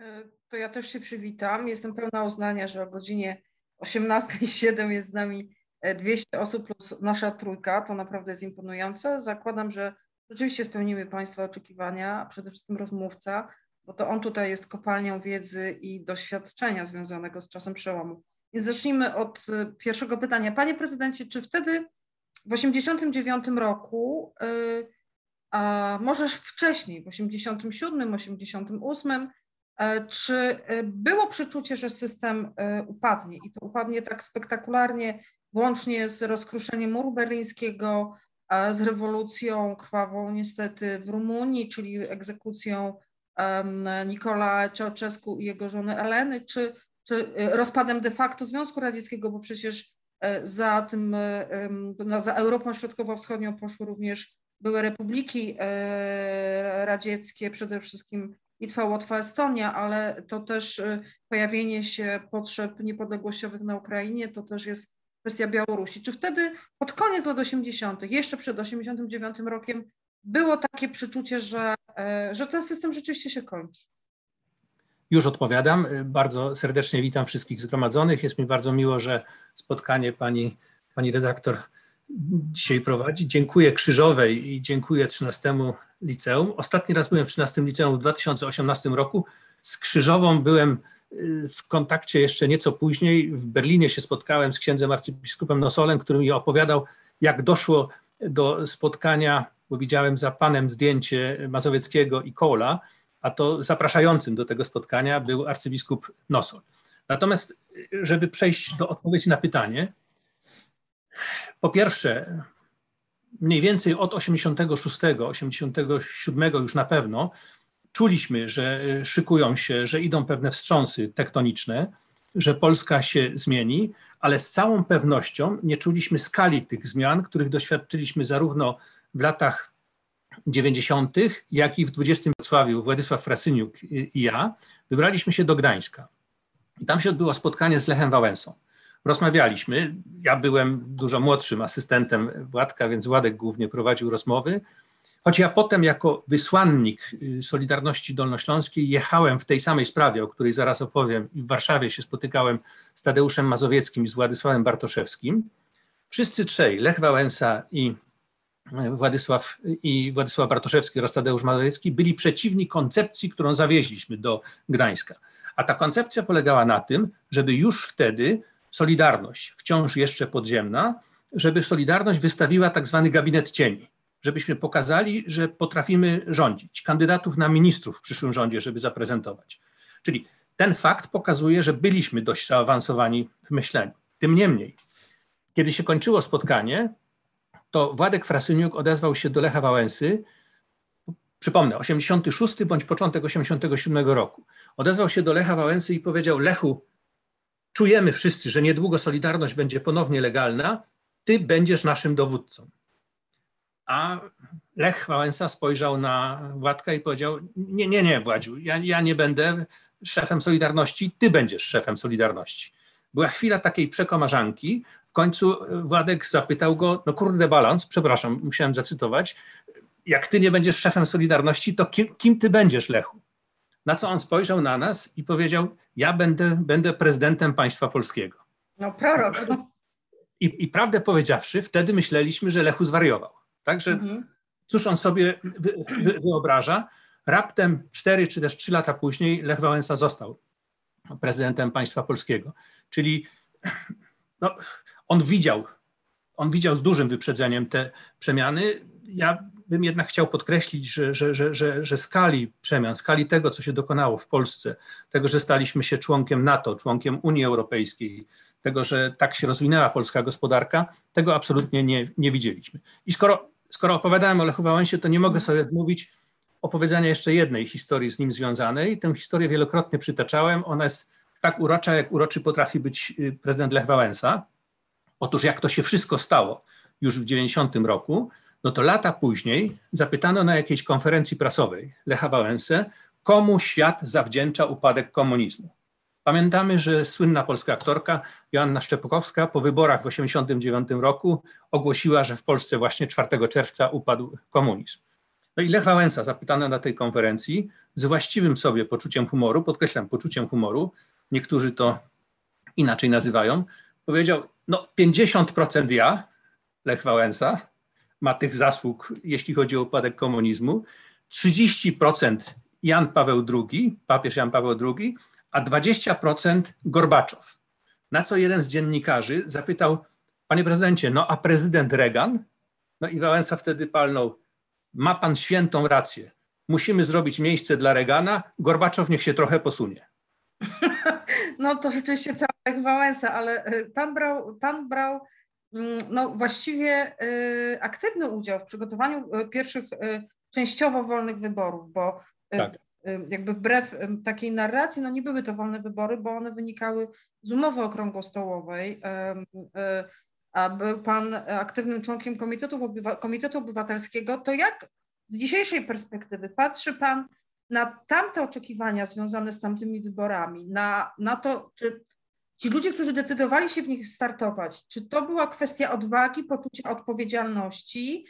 E, to ja też się przywitam. Jestem pełna uznania, że o godzinie 18.07 jest z nami 200 e, osób plus nasza trójka. To naprawdę jest imponujące. Zakładam, że rzeczywiście spełnimy Państwa oczekiwania, a przede wszystkim rozmówca, bo to on tutaj jest kopalnią wiedzy i doświadczenia związanego z czasem przełomu. Więc zacznijmy od e, pierwszego pytania. Panie prezydencie, czy wtedy w 1989 roku, a może wcześniej, w 1987, 1988, E, czy e, było przeczucie, że system e, upadnie? I to upadnie tak spektakularnie, włącznie z rozkruszeniem muru berlińskiego, z rewolucją krwawą niestety w Rumunii, czyli egzekucją Nikola Ceausescu i jego żony Eleny, czy, czy rozpadem de facto Związku Radzieckiego, bo przecież za tym, za Europą Środkowo-Wschodnią poszły również były republiki radzieckie, przede wszystkim Litwa, Łotwa, Estonia, ale to też y, pojawienie się potrzeb niepodległościowych na Ukrainie, to też jest kwestia Białorusi. Czy wtedy pod koniec lat 80., jeszcze przed 89 rokiem, było takie przeczucie, że, e, że ten system rzeczywiście się kończy? Już odpowiadam. Bardzo serdecznie witam wszystkich zgromadzonych. Jest mi bardzo miło, że spotkanie pani, pani redaktor dzisiaj prowadzi. Dziękuję Krzyżowej i dziękuję 13 liceum. Ostatni raz byłem w 13 liceum w 2018 roku. Z Krzyżową byłem y, w kontakcie jeszcze nieco później. W Berlinie się spotkałem z księdzem arcybiskupem Nosolem, który mi opowiadał, jak doszło do spotkania, bo widziałem za panem zdjęcie Mazowieckiego i Kola, a to zapraszającym do tego spotkania był arcybiskup Nosol. Natomiast, żeby przejść do odpowiedzi na pytanie, po pierwsze, mniej więcej od 86, 87 już na pewno czuliśmy, że szykują się, że idą pewne wstrząsy tektoniczne, że Polska się zmieni, ale z całą pewnością nie czuliśmy skali tych zmian, których doświadczyliśmy zarówno w latach 90., jak i w 20 Wrocławiu Władysław Frasyniuk i ja wybraliśmy się do Gdańska. I tam się odbyło spotkanie z Lechem Wałęsą rozmawialiśmy. Ja byłem dużo młodszym asystentem Władka, więc Władek głównie prowadził rozmowy. Choć ja potem jako wysłannik y, Solidarności Dolnośląskiej jechałem w tej samej sprawie, o której zaraz opowiem, i w Warszawie się spotykałem z Tadeuszem Mazowieckim i z Władysławem Bartoszewskim. Wszyscy trzej, Lech Wałęsa i y, Władysław, i Władysław Bartoszewski oraz Tadeusz Mazowiecki, byli przeciwni koncepcji, którą zawieźliśmy do Gdańska. A ta koncepcja polegała na tym, żeby już wtedy Solidarność, wciąż jeszcze podziemna, żeby Solidarność wystawiła tak zwany gabinet cieni, żebyśmy pokazali, że potrafimy rządzić, kandydatów na ministrów w przyszłym rządzie, żeby zaprezentować. Czyli ten fakt pokazuje, że byliśmy dość zaawansowani w myśleniu. Tym niemniej, kiedy się kończyło spotkanie, to Władek Frasyniuk odezwał się do Lecha Wałęsy, przypomnę, 86 bądź początek 87 roku. Odezwał się do Lecha Wałęsy i powiedział: Lechu, czujemy wszyscy, że niedługo Solidarność będzie ponownie legalna, ty będziesz naszym dowódcą. A Lech Wałęsa spojrzał na Władka i powiedział, nie, nie, nie Władziu, ja, ja nie będę szefem Solidarności, ty będziesz szefem Solidarności. Była chwila takiej przekomarzanki, w końcu Władek zapytał go, no kurde balans, przepraszam, musiałem zacytować, jak ty nie będziesz szefem Solidarności, to kim, kim ty będziesz, Lechu? Na co on spojrzał na nas i powiedział: Ja będę, będę prezydentem państwa polskiego. No, prorok. I, I prawdę powiedziawszy, wtedy myśleliśmy, że Lechu zwariował. Także mhm. cóż on sobie wy, wy, wyobraża? Raptem cztery czy też trzy lata później Lech Wałęsa został prezydentem państwa polskiego. Czyli no, on widział, on widział z dużym wyprzedzeniem te przemiany. Ja bym jednak chciał podkreślić, że, że, że, że, że skali przemian, skali tego, co się dokonało w Polsce, tego, że staliśmy się członkiem NATO, członkiem Unii Europejskiej, tego, że tak się rozwinęła polska gospodarka, tego absolutnie nie, nie widzieliśmy. I skoro, skoro opowiadałem o Lechu Wałęsie, to nie mogę sobie odmówić opowiedzenia jeszcze jednej historii z nim związanej. Tę historię wielokrotnie przytaczałem. Ona jest tak urocza, jak uroczy potrafi być y, prezydent Lech Wałęsa. Otóż jak to się wszystko stało już w 90 roku, no to lata później zapytano na jakiejś konferencji prasowej Lecha Wałęsę, komu świat zawdzięcza upadek komunizmu. Pamiętamy, że słynna polska aktorka Joanna Szczepkowska po wyborach w 1989 roku ogłosiła, że w Polsce właśnie 4 czerwca upadł komunizm. No i Lech Wałęsa, zapytany na tej konferencji, z właściwym sobie poczuciem humoru, podkreślam, poczuciem humoru, niektórzy to inaczej nazywają, powiedział, no 50% ja, Lech Wałęsa, ma tych zasług, jeśli chodzi o upadek komunizmu, 30% Jan Paweł II, papież Jan Paweł II, a 20% Gorbaczow. Na co jeden z dziennikarzy zapytał, panie prezydencie, no a prezydent Reagan? No i Wałęsa wtedy palnął, ma pan świętą rację. Musimy zrobić miejsce dla Reagana, Gorbaczow niech się trochę posunie. No to rzeczywiście cały Wałęsa, ale y, pan brał, pan brał no właściwie y, aktywny udział w przygotowaniu y, pierwszych częściowo wolnych wyborów, bo tak. jakby wbrew takiej narracji, no nie były to wolne wybory, bo one wynikały z umowy okrągłostołowej, a był pan aktywnym członkiem Komitetu, Komitetu Obywatelskiego, to jak z dzisiejszej perspektywy patrzy pan na tamte oczekiwania związane z tamtymi wyborami, na, na to, czy ci ludzie, którzy decydowali się w nich startować, czy to była kwestia odwagi, poczucia odpowiedzialności,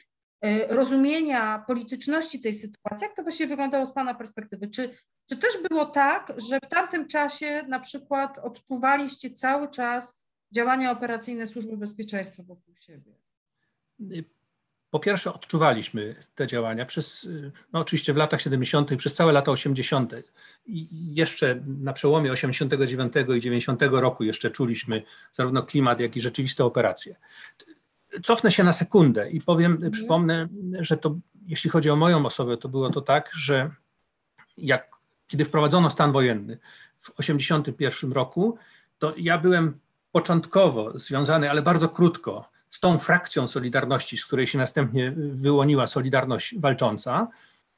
y, rozumienia polityczności tej sytuacji? Jak to właściwie wyglądało z Pana perspektywy? Czy, czy też było tak, że w tamtym czasie na przykład odczuwaliście cały czas działania operacyjne Służby Bezpieczeństwa wokół siebie? Po pierwsze, odczuwaliśmy te działania przez, no oczywiście w latach 70., przez całe lata 80. I jeszcze na przełomie 89 i 90 roku jeszcze czuliśmy zarówno klimat, jak i rzeczywiste operacje. Cofnę się na sekundę i powiem, mhm. przypomnę, że to, jeśli chodzi o moją osobę, to było to tak, że jak, kiedy wprowadzono stan wojenny w 81 roku, to ja byłem początkowo związany, ale bardzo krótko z tą frakcją Solidarności, z której się następnie wyłoniła Solidarność Walcząca.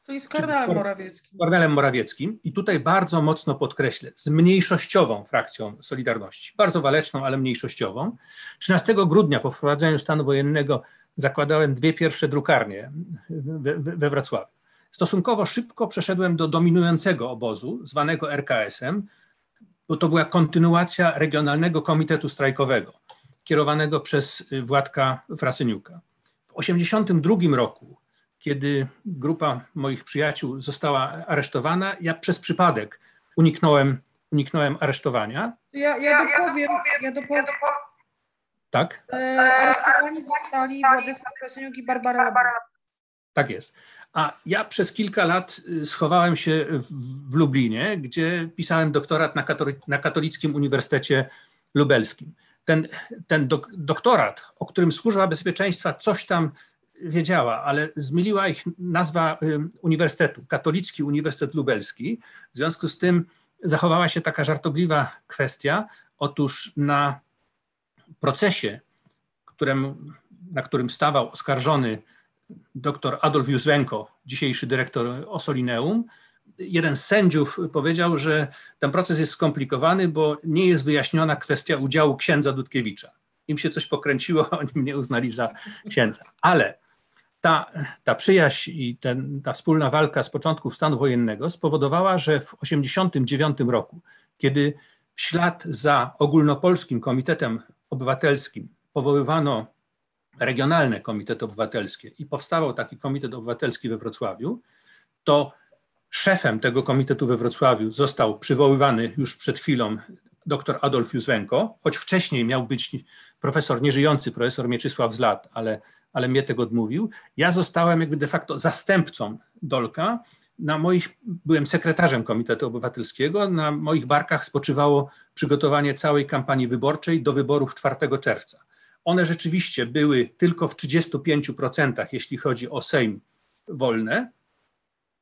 To jest Kornelem Morawieckim. Kornelem Morawieckim. I tutaj bardzo mocno podkreślę, z mniejszościową frakcją Solidarności, bardzo waleczną, ale mniejszościową. 13 grudnia po wprowadzeniu stanu wojennego zakładałem dwie pierwsze drukarnie we, we Wrocławiu. Stosunkowo szybko przeszedłem do dominującego obozu, zwanego RKS-em, bo to była kontynuacja Regionalnego Komitetu Strajkowego kierowanego przez y, Władka Frasyniuka. W 1982 roku, kiedy grupa moich przyjaciół została aresztowana, ja przez przypadek uniknąłem, uniknąłem aresztowania. Ja, ja dopowiem, ja dopowiem. Tak? E, aresztowani zostali Władysław Frasyniuk i Barbara. Tak jest. A ja przez kilka lat y, schowałem się w, Lublinie, gdzie pisałem doktorat na, na Katolickim Uniwersytecie Lubelskim ten, ten dok, doktorat, o którym Służba Bezpieczeństwa coś tam wiedziała, ale zmyliła ich nazwa uniwersytetu, Katolicki Uniwersytet Lubelski. W związku z tym zachowała się taka żartobliwa kwestia. Otóż na procesie, którym, na którym stawał oskarżony dr Adolf Józwenko, dzisiejszy dyrektor Osolineum, jeden z sędziów powiedział, że ten proces jest skomplikowany, bo nie jest wyjaśniona kwestia udziału księdza Dudkiewicza. Im się coś pokręciło, oni mnie uznali za księdza. Ale ta, ta przyjaźń i ten, ta wspólna walka z początków stanu wojennego spowodowała, że w 1989 roku, kiedy w ślad za ogólnopolskim komitetem obywatelskim powoływano regionalne komitety obywatelskie i powstawał taki komitet obywatelski we Wrocławiu, to Szefem tego komitetu we Wrocławiu został przywoływany już przed chwilą dr Adolf Józwenko, choć wcześniej miał być profesor nieżyjący, profesor Mieczysław Zlat, ale, ale mnie tego odmówił. Ja zostałem jakby de facto zastępcą Dolka. Na moich, byłem sekretarzem Komitetu Obywatelskiego, na moich barkach spoczywało przygotowanie całej kampanii wyborczej do wyborów 4 czerwca. One rzeczywiście były tylko w 35%, jeśli chodzi o Sejm wolne,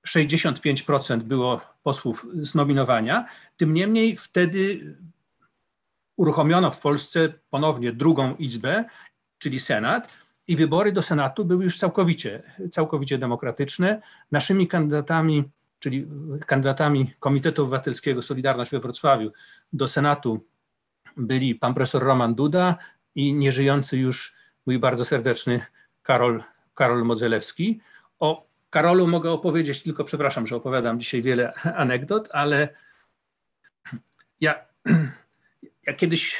65% było posłów z nominowania. Tym niemniej wtedy uruchomiono w Polsce ponownie drugą izbę, czyli Senat, i wybory do Senatu były już całkowicie, całkowicie demokratyczne. Naszymi kandydatami, czyli kandydatami Komitetu Obywatelskiego Solidarność we Wrocławiu do Senatu byli pan profesor Roman Duda i nieżyjący już mój bardzo serdeczny Karol, Karol Modzelewski. O Karolu mogę opowiedzieć, tylko przepraszam, że opowiadam dzisiaj wiele anegdot, ale ja, ja kiedyś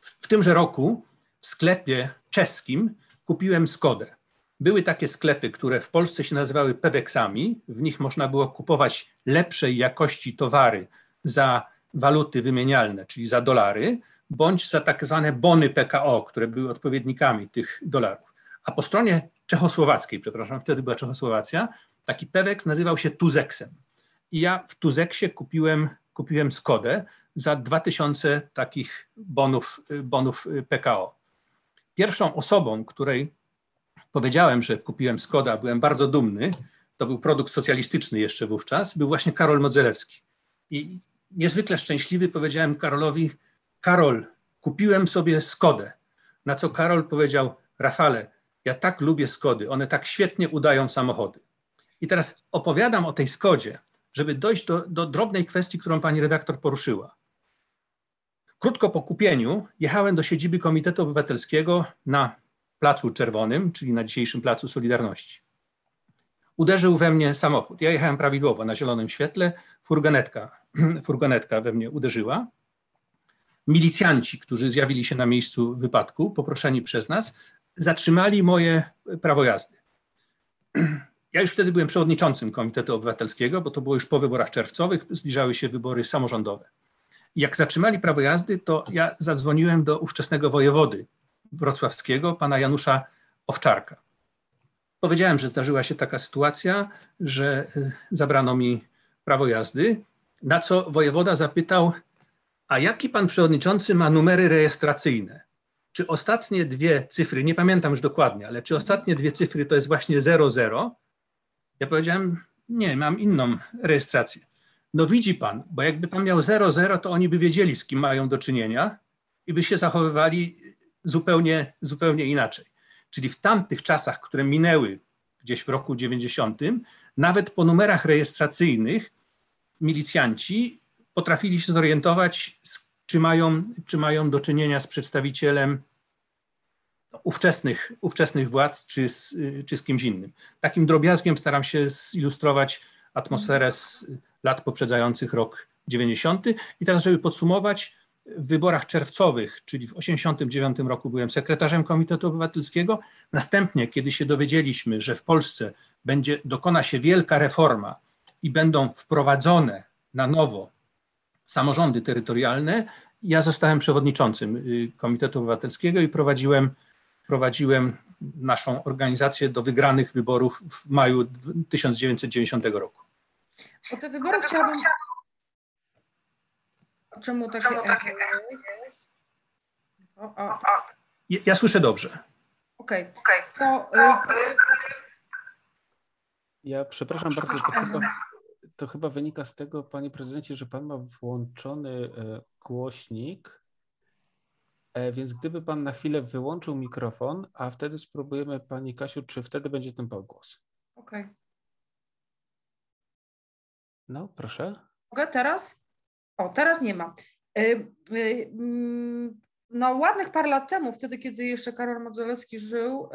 w, tymże roku w sklepie czeskim kupiłem Skodę. były takie sklepy, które w Polsce się nazywały peweksami. W nich można było kupować lepszej jakości towary za waluty wymienialne, czyli za dolary, bądź za tak zwane bony PKO, które były odpowiednikami tych dolarów. A po stronie czechosłowackiej, przepraszam, wtedy była Czechosłowacja, taki peweks nazywał się Tuzeksem. I ja w Tuzeksie kupiłem, kupiłem Skodę za 2000 takich bonów, bonów PKO. Pierwszą osobą, której powiedziałem, że kupiłem Skoda, byłem bardzo dumny, to był produkt socjalistyczny jeszcze wówczas, był właśnie Karol Modzelewski. I niezwykle szczęśliwy powiedziałem Karolowi, Karol, kupiłem sobie Skodę. Na co Karol powiedział, Rafale, ja tak lubię Skody, one tak świetnie udają samochody. I teraz opowiadam o tej Skodzie, żeby dojść do, do drobnej kwestii, którą pani redaktor poruszyła. Krótko po kupieniu jechałem do siedziby Komitetu Obywatelskiego na Placu Czerwonym, czyli na dzisiejszym Placu Solidarności. Uderzył we mnie samochód. Ja jechałem prawidłowo na zielonym świetle, furgonetka, furgonetka we mnie uderzyła. Milicjanci, którzy zjawili się na miejscu wypadku, poproszeni przez nas, zatrzymali moje prawo jazdy. Ja już wtedy byłem przewodniczącym Komitetu Obywatelskiego, bo to było już po wyborach czerwcowych, zbliżały się wybory samorządowe. Jak zatrzymali prawo jazdy, to ja zadzwoniłem do ówczesnego wojewody wrocławskiego, pana Janusza Owczarka. Powiedziałem, że zdarzyła się taka sytuacja, że y, zabrano mi prawo jazdy, na co wojewoda zapytał, a jaki pan przewodniczący ma numery rejestracyjne? Czy ostatnie dwie cyfry, nie pamiętam już dokładnie, ale czy ostatnie dwie cyfry to jest właśnie 00? Ja powiedziałem, nie, mam inną rejestrację. No widzi pan, bo jakby pan miał 00, to oni by wiedzieli, z kim mają do czynienia i by się zachowywali zupełnie, zupełnie inaczej. Czyli w tamtych czasach, które minęły gdzieś w roku 90, nawet po numerach rejestracyjnych milicjanci potrafili się zorientować, czy mają, czy mają do czynienia z przedstawicielem ówczesnych, ówczesnych władz, czy z, czy z kimś innym. Takim drobiazgiem staram się zilustrować atmosferę z lat poprzedzających rok 90. I teraz, żeby podsumować, w wyborach czerwcowych, czyli w 1989 roku byłem sekretarzem Komitetu Obywatelskiego. Następnie, kiedy się dowiedzieliśmy, że w Polsce będzie, dokona się wielka reforma i będą wprowadzone na nowo samorządy terytorialne, ja zostałem przewodniczącym y, Komitetu Obywatelskiego i prowadziłem, prowadziłem naszą organizację do wygranych wyborów w maju 1990 roku. O te wybory chciałabym Czemu takie, Czemu takie jest? O, o. Ja, ja, słyszę dobrze. Okej. Okay. okay. To, y, y, ja przepraszam bardzo, to chyba, to chyba wynika z tego, panie prezydencie, że pan ma włączony e, głośnik, e, więc gdyby pan na chwilę wyłączył mikrofon, a wtedy spróbujemy pani Kasiu, czy wtedy będzie ten głos. Okej. Okay. No, proszę. Mogę teraz? O, teraz nie ma. Y, mm, no, ładnych parę lat temu, wtedy, kiedy jeszcze Karol Modzelewski żył,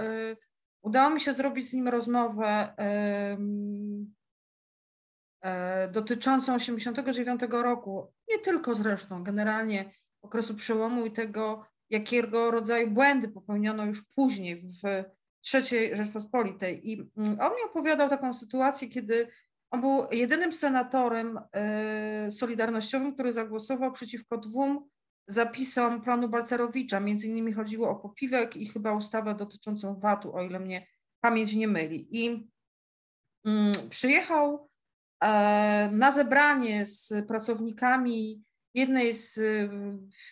udało mi się zrobić z nim rozmowę dotyczącą 89 roku, nie tylko zresztą, generalnie okresu przełomu i tego, jakiego rodzaju błędy popełniono już później w III Rzeczpospolitej. I mm, on mi opowiadał taką sytuację, kiedy on był jedynym senatorem y, solidarnościowym, który zagłosował przeciwko dwóm zapisom planu Balcerowicza. Między innymi chodziło o popiwek i chyba ustawę dotyczącą VAT-u, o ile mnie pamięć nie myli. I mm, przyjechał e, na zebranie z pracownikami jednej z,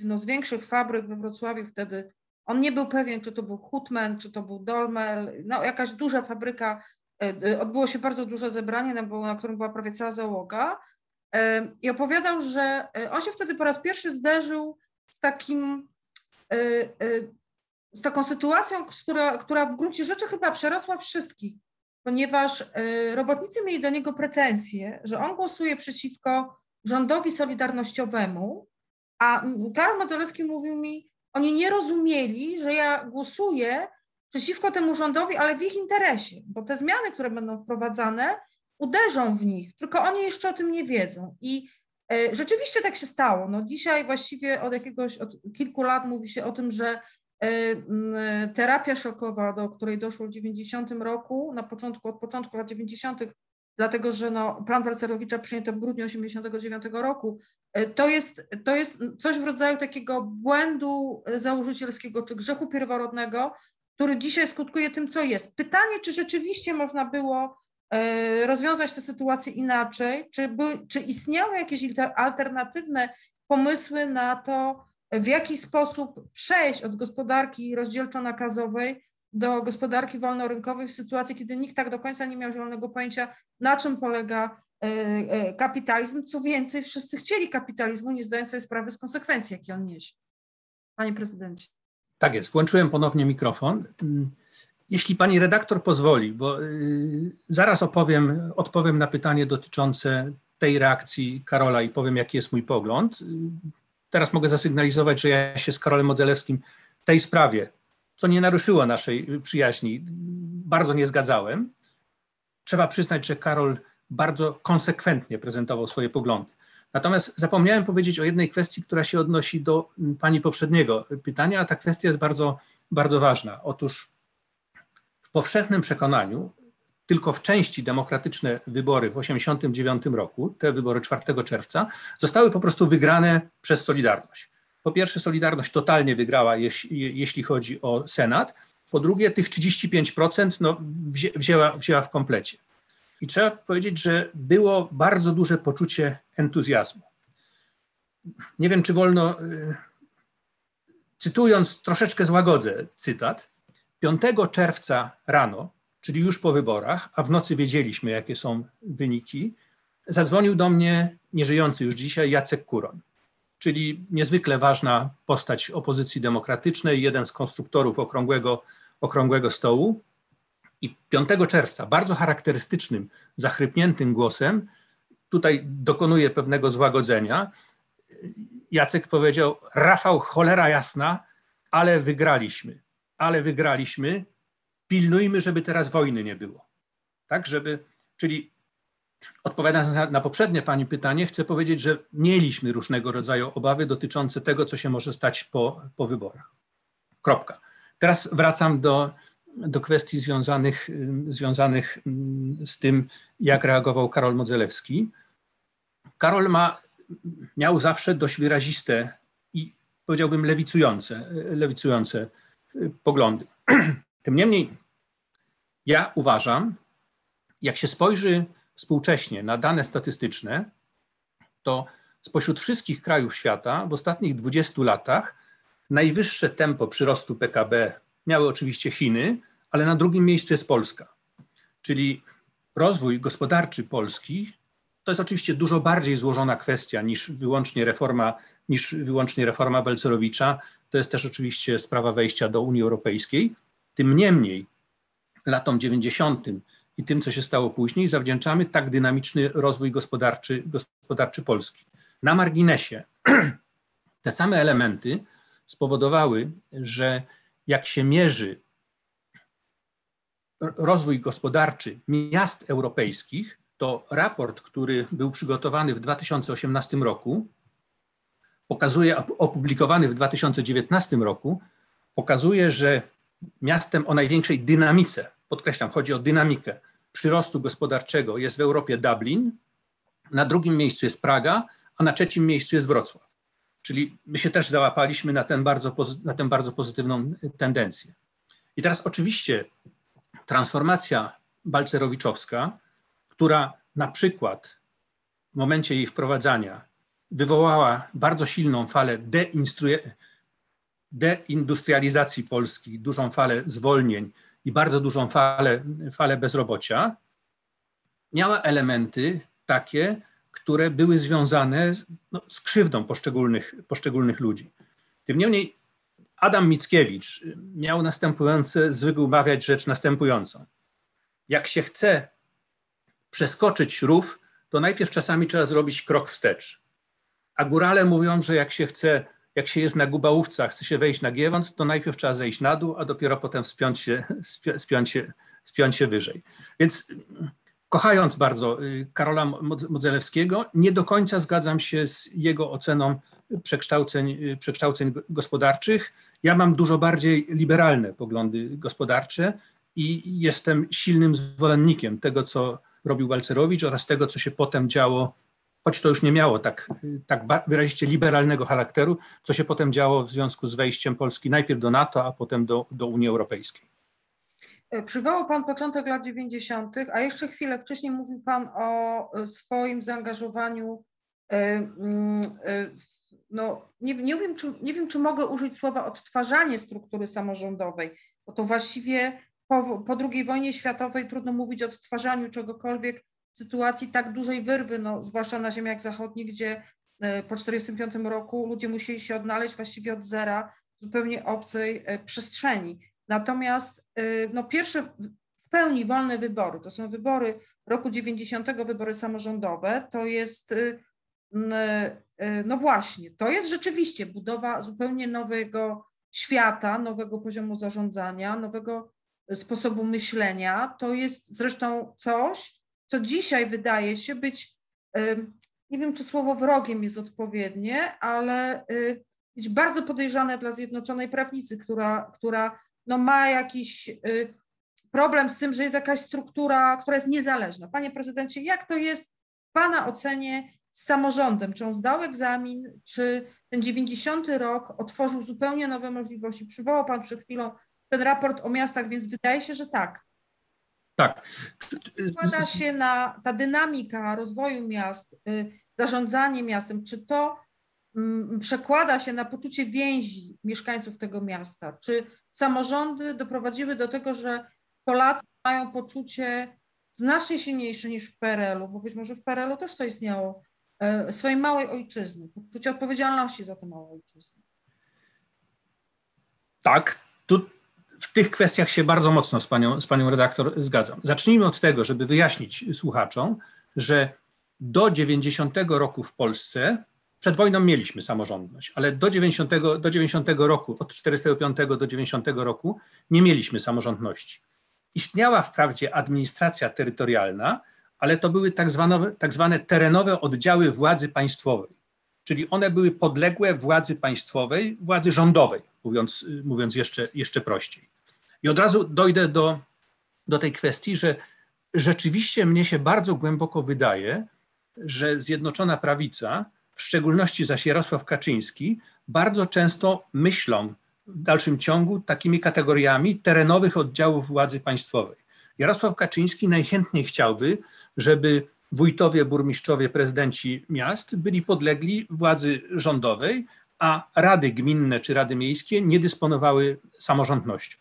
no, z większych fabryk we Wrocławiu wtedy. On nie był pewien, czy to był Hutman, czy to był Dolmel, no jakaś duża fabryka E, e, odbyło się bardzo duże zebranie, na którym była prawie cała załoga. E, i opowiadał, że on się wtedy po raz pierwszy zderzył z takim, z taką sytuacją, która, która w gruncie rzeczy chyba przerosła wszystkich, ponieważ robotnicy mieli do niego pretensje, że on głosuje przeciwko rządowi solidarnościowemu, a Karol Modzelewski mówił mi, oni nie rozumieli, że ja głosuję przeciwko temu rządowi, ale w ich interesie, bo te zmiany, które będą wprowadzane, uderzą w nich, tylko oni jeszcze o tym nie wiedzą. I e, rzeczywiście tak się stało. No dzisiaj właściwie od jakiegoś, od kilku lat mówi się o tym, że terapia szokowa, do której doszło w 90 roku, na początku, od początku lat 90., dlatego że no, plan Balcerowicza przyjęto w grudniu 89 roku, to jest, to jest coś w rodzaju takiego błędu założycielskiego czy grzechu pierworodnego, który dzisiaj skutkuje tym, co jest. Pytanie, czy rzeczywiście można było e, rozwiązać tę sytuację inaczej, czy, by, czy istniały jakieś alternatywne pomysły na to, w jaki sposób przejść od gospodarki rozdzielczo-nakazowej do gospodarki wolnorynkowej w sytuacji, kiedy nikt tak do końca nie miał zielonego pojęcia, na czym polega e, e, kapitalizm. Co więcej, wszyscy chcieli kapitalizmu, nie zdając sobie sprawy z konsekwencji, jakie on niesie. Panie prezydencie. Tak jest, włączyłem ponownie mikrofon. Jeśli pani redaktor pozwoli, bo y, zaraz opowiem, odpowiem na pytanie dotyczące tej reakcji Karola i powiem, jaki jest mój pogląd. Teraz mogę zasygnalizować, że ja się z Karolem Modzelewskim w tej sprawie, co nie naruszyło naszej przyjaźni, bardzo nie zgadzałem. Trzeba przyznać, że Karol bardzo konsekwentnie prezentował swoje poglądy. Natomiast zapomniałem powiedzieć o jednej kwestii, która się odnosi do pani poprzedniego pytania, a ta kwestia jest bardzo, bardzo ważna. Otóż w powszechnym przekonaniu tylko w części demokratyczne wybory w 1989 roku, te wybory 4 czerwca, zostały po prostu wygrane przez Solidarność. Po pierwsze, Solidarność totalnie wygrała, jeśli, chodzi o Senat. Po drugie, tych 35% no, wzięła, wzięła w komplecie. I trzeba powiedzieć, że było bardzo duże poczucie entuzjazmu. Nie wiem, czy wolno, y, cytując, troszeczkę złagodzę cytat. 5 czerwca rano, czyli już po wyborach, a w nocy wiedzieliśmy, jakie są wyniki, zadzwonił do mnie nieżyjący już dzisiaj Jacek Kuroń, czyli niezwykle ważna postać opozycji demokratycznej, jeden z konstruktorów okrągłego, okrągłego stołu. I 5 czerwca bardzo charakterystycznym, zachrypniętym głosem, tutaj dokonuje pewnego złagodzenia. Jacek powiedział: Rafał, cholera jasna, ale wygraliśmy, ale wygraliśmy. Pilnujmy, żeby teraz wojny nie było. Tak, żeby, czyli odpowiadając na, na poprzednie Pani pytanie, chcę powiedzieć, że mieliśmy różnego rodzaju obawy dotyczące tego, co się może stać po, po wyborach. Kropka. Teraz wracam do, do kwestii związanych, związanych z tym, jak reagował Karol Modzelewski. Karol ma, miał zawsze dość wyraziste i powiedziałbym lewicujące, lewicujące poglądy. Tym niemniej ja uważam, jak się spojrzy współcześnie na dane statystyczne, to spośród wszystkich krajów świata w ostatnich 20 latach najwyższe tempo przyrostu PKB miały oczywiście Chiny, ale na drugim miejscu jest Polska. Czyli rozwój gospodarczy Polski to jest oczywiście dużo bardziej złożona kwestia niż wyłącznie reforma, niż wyłącznie reforma Belcerowicza. To jest też oczywiście sprawa wejścia do Unii Europejskiej. Tym niemniej latom 90. i tym, co się stało później, zawdzięczamy tak dynamiczny rozwój gospodarczy, gospodarczy Polski. Na marginesie te same elementy spowodowały, że jak się mierzy rozwój gospodarczy miast europejskich, to raport, który był przygotowany w 2018 roku, pokazuje, opublikowany w 2019 roku, pokazuje, że miastem o największej dynamice, podkreślam, chodzi o dynamikę przyrostu gospodarczego jest w Europie Dublin, na drugim miejscu jest Praga, a na trzecim miejscu jest Wrocław. Czyli my się też załapaliśmy na, ten bardzo, na tę bardzo pozytywną tendencję. I teraz oczywiście transformacja balcerowiczowska, która na przykład w momencie jej wprowadzania wywołała bardzo silną falę deindustrializacji Polski, dużą falę zwolnień i bardzo dużą falę, falę bezrobocia, miała elementy takie, które były związane no, z krzywdą poszczególnych, poszczególnych ludzi. Tym niemniej Adam Mickiewicz miał następujące, zwykł mawiać rzecz następującą. Jak się chce przeskoczyć rów, to najpierw czasami trzeba zrobić krok wstecz. A górale mówią, że jak się chce, jak się jest na Gubałówcach, chce się wejść na Giewont, to najpierw trzeba zejść na dół, a dopiero potem spiąć się, spiąć się, spiąć się wyżej. Więc kochając bardzo y, Karola Modzelewskiego, nie do końca zgadzam się z jego oceną przekształceń, przekształceń gospodarczych. Ja mam dużo bardziej liberalne poglądy gospodarcze i jestem silnym zwolennikiem tego, co robił Balcerowicz oraz tego, co się potem działo, choć to już nie miało tak, tak liberalnego charakteru, co się potem działo w związku z wejściem Polski najpierw do NATO, a potem do, do Unii Europejskiej. E, przywołał Pan początek lat 90., a jeszcze chwilę wcześniej mówił Pan o e, swoim zaangażowaniu. E, mm, no, nie, nie, wiem, czy, nie wiem, czy mogę użyć słowa odtwarzanie struktury samorządowej, bo to właściwie po, po II wojnie światowej trudno mówić o odtwarzaniu czegokolwiek sytuacji tak dużej wyrwy, no, zwłaszcza na ziemiach zachodnich, gdzie po 1945 roku ludzie musieli się odnaleźć właściwie od zera w zupełnie obcej przestrzeni. Natomiast y, no, pierwsze w pełni wolne wybory, to są wybory roku 90, wybory samorządowe, to jest, y, no właśnie, to jest rzeczywiście budowa zupełnie nowego świata, nowego poziomu zarządzania, nowego sposobu myślenia. To jest zresztą coś, co dzisiaj wydaje się być, nie wiem czy słowo wrogiem jest odpowiednie, ale być bardzo podejrzane dla Zjednoczonej Prawnicy, która, która no ma jakiś y, problem z tym, że jest jakaś struktura, która jest niezależna. Panie prezydencie, jak to jest w Pana ocenie z samorządem? Czy on zdał egzamin, czy ten 90 rok otworzył zupełnie nowe możliwości? Przywołał Pan przed chwilą ten raport o miastach, więc wydaje się, że tak. Tak. Składa się na ta dynamika rozwoju miast, y, zarządzanie miastem, czy to Mm, przekłada się na poczucie więzi mieszkańców tego miasta? Czy samorządy doprowadziły do tego, że Polacy mają poczucie znacznie silniejsze niż w PRL-u, bo być może w PRL-u też to istniało, e, swojej małej ojczyzny, poczucie odpowiedzialności za tę małą ojczyznę? Tak, tu w tych kwestiach się bardzo mocno z panią, z panią redaktor zgadzam. Zacznijmy od tego, żeby wyjaśnić słuchaczom, że do 90 roku w Polsce przed wojną mieliśmy samorządność, ale do 90, do 90 roku, od 45 do 90 roku nie mieliśmy samorządności. Istniała wprawdzie administracja terytorialna, ale to były tak zwane, tak zwane terenowe oddziały władzy państwowej, czyli one były podległe władzy państwowej, władzy rządowej, mówiąc, mówiąc jeszcze, jeszcze prościej. I od razu dojdę do, do tej kwestii, że rzeczywiście mnie się bardzo głęboko wydaje, że Zjednoczona Prawica w szczególności zaś Jarosław Kaczyński, bardzo często myślą w dalszym ciągu takimi kategoriami terenowych oddziałów władzy państwowej. Jarosław Kaczyński najchętniej chciałby, żeby wójtowie, burmistrzowie, prezydenci miast byli podlegli władzy rządowej, a rady gminne czy rady miejskie nie dysponowały samorządnością.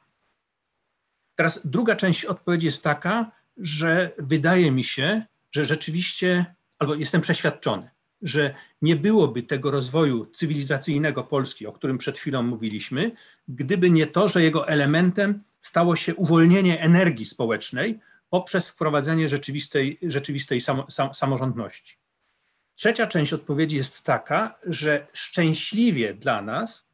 Teraz druga część odpowiedzi jest taka, że wydaje mi się, że rzeczywiście, albo jestem przeświadczony, że nie byłoby tego rozwoju cywilizacyjnego Polski, o którym przed chwilą mówiliśmy, gdyby nie to, że jego elementem stało się uwolnienie energii społecznej poprzez wprowadzenie rzeczywistej, rzeczywistej samo, sam, samorządności. Trzecia część odpowiedzi jest taka, że szczęśliwie dla nas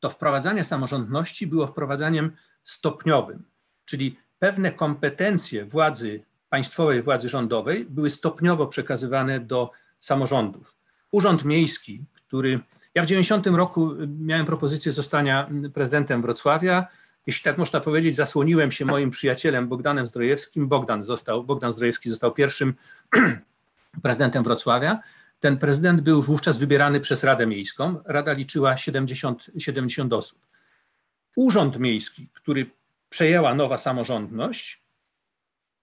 to wprowadzanie samorządności było wprowadzaniem stopniowym, czyli pewne kompetencje władzy państwowej, władzy rządowej były stopniowo przekazywane do samorządów. Urząd Miejski, który. Ja w 90 roku miałem propozycję zostania prezydentem Wrocławia. Jeśli tak można powiedzieć, zasłoniłem się moim przyjacielem Bogdanem Zdrojewskim. Bogdan, został, Bogdan Zdrojewski został pierwszym prezydentem Wrocławia. Ten prezydent był wówczas wybierany przez Radę Miejską. Rada liczyła 70, 70 osób. Urząd Miejski, który przejęła nowa samorządność,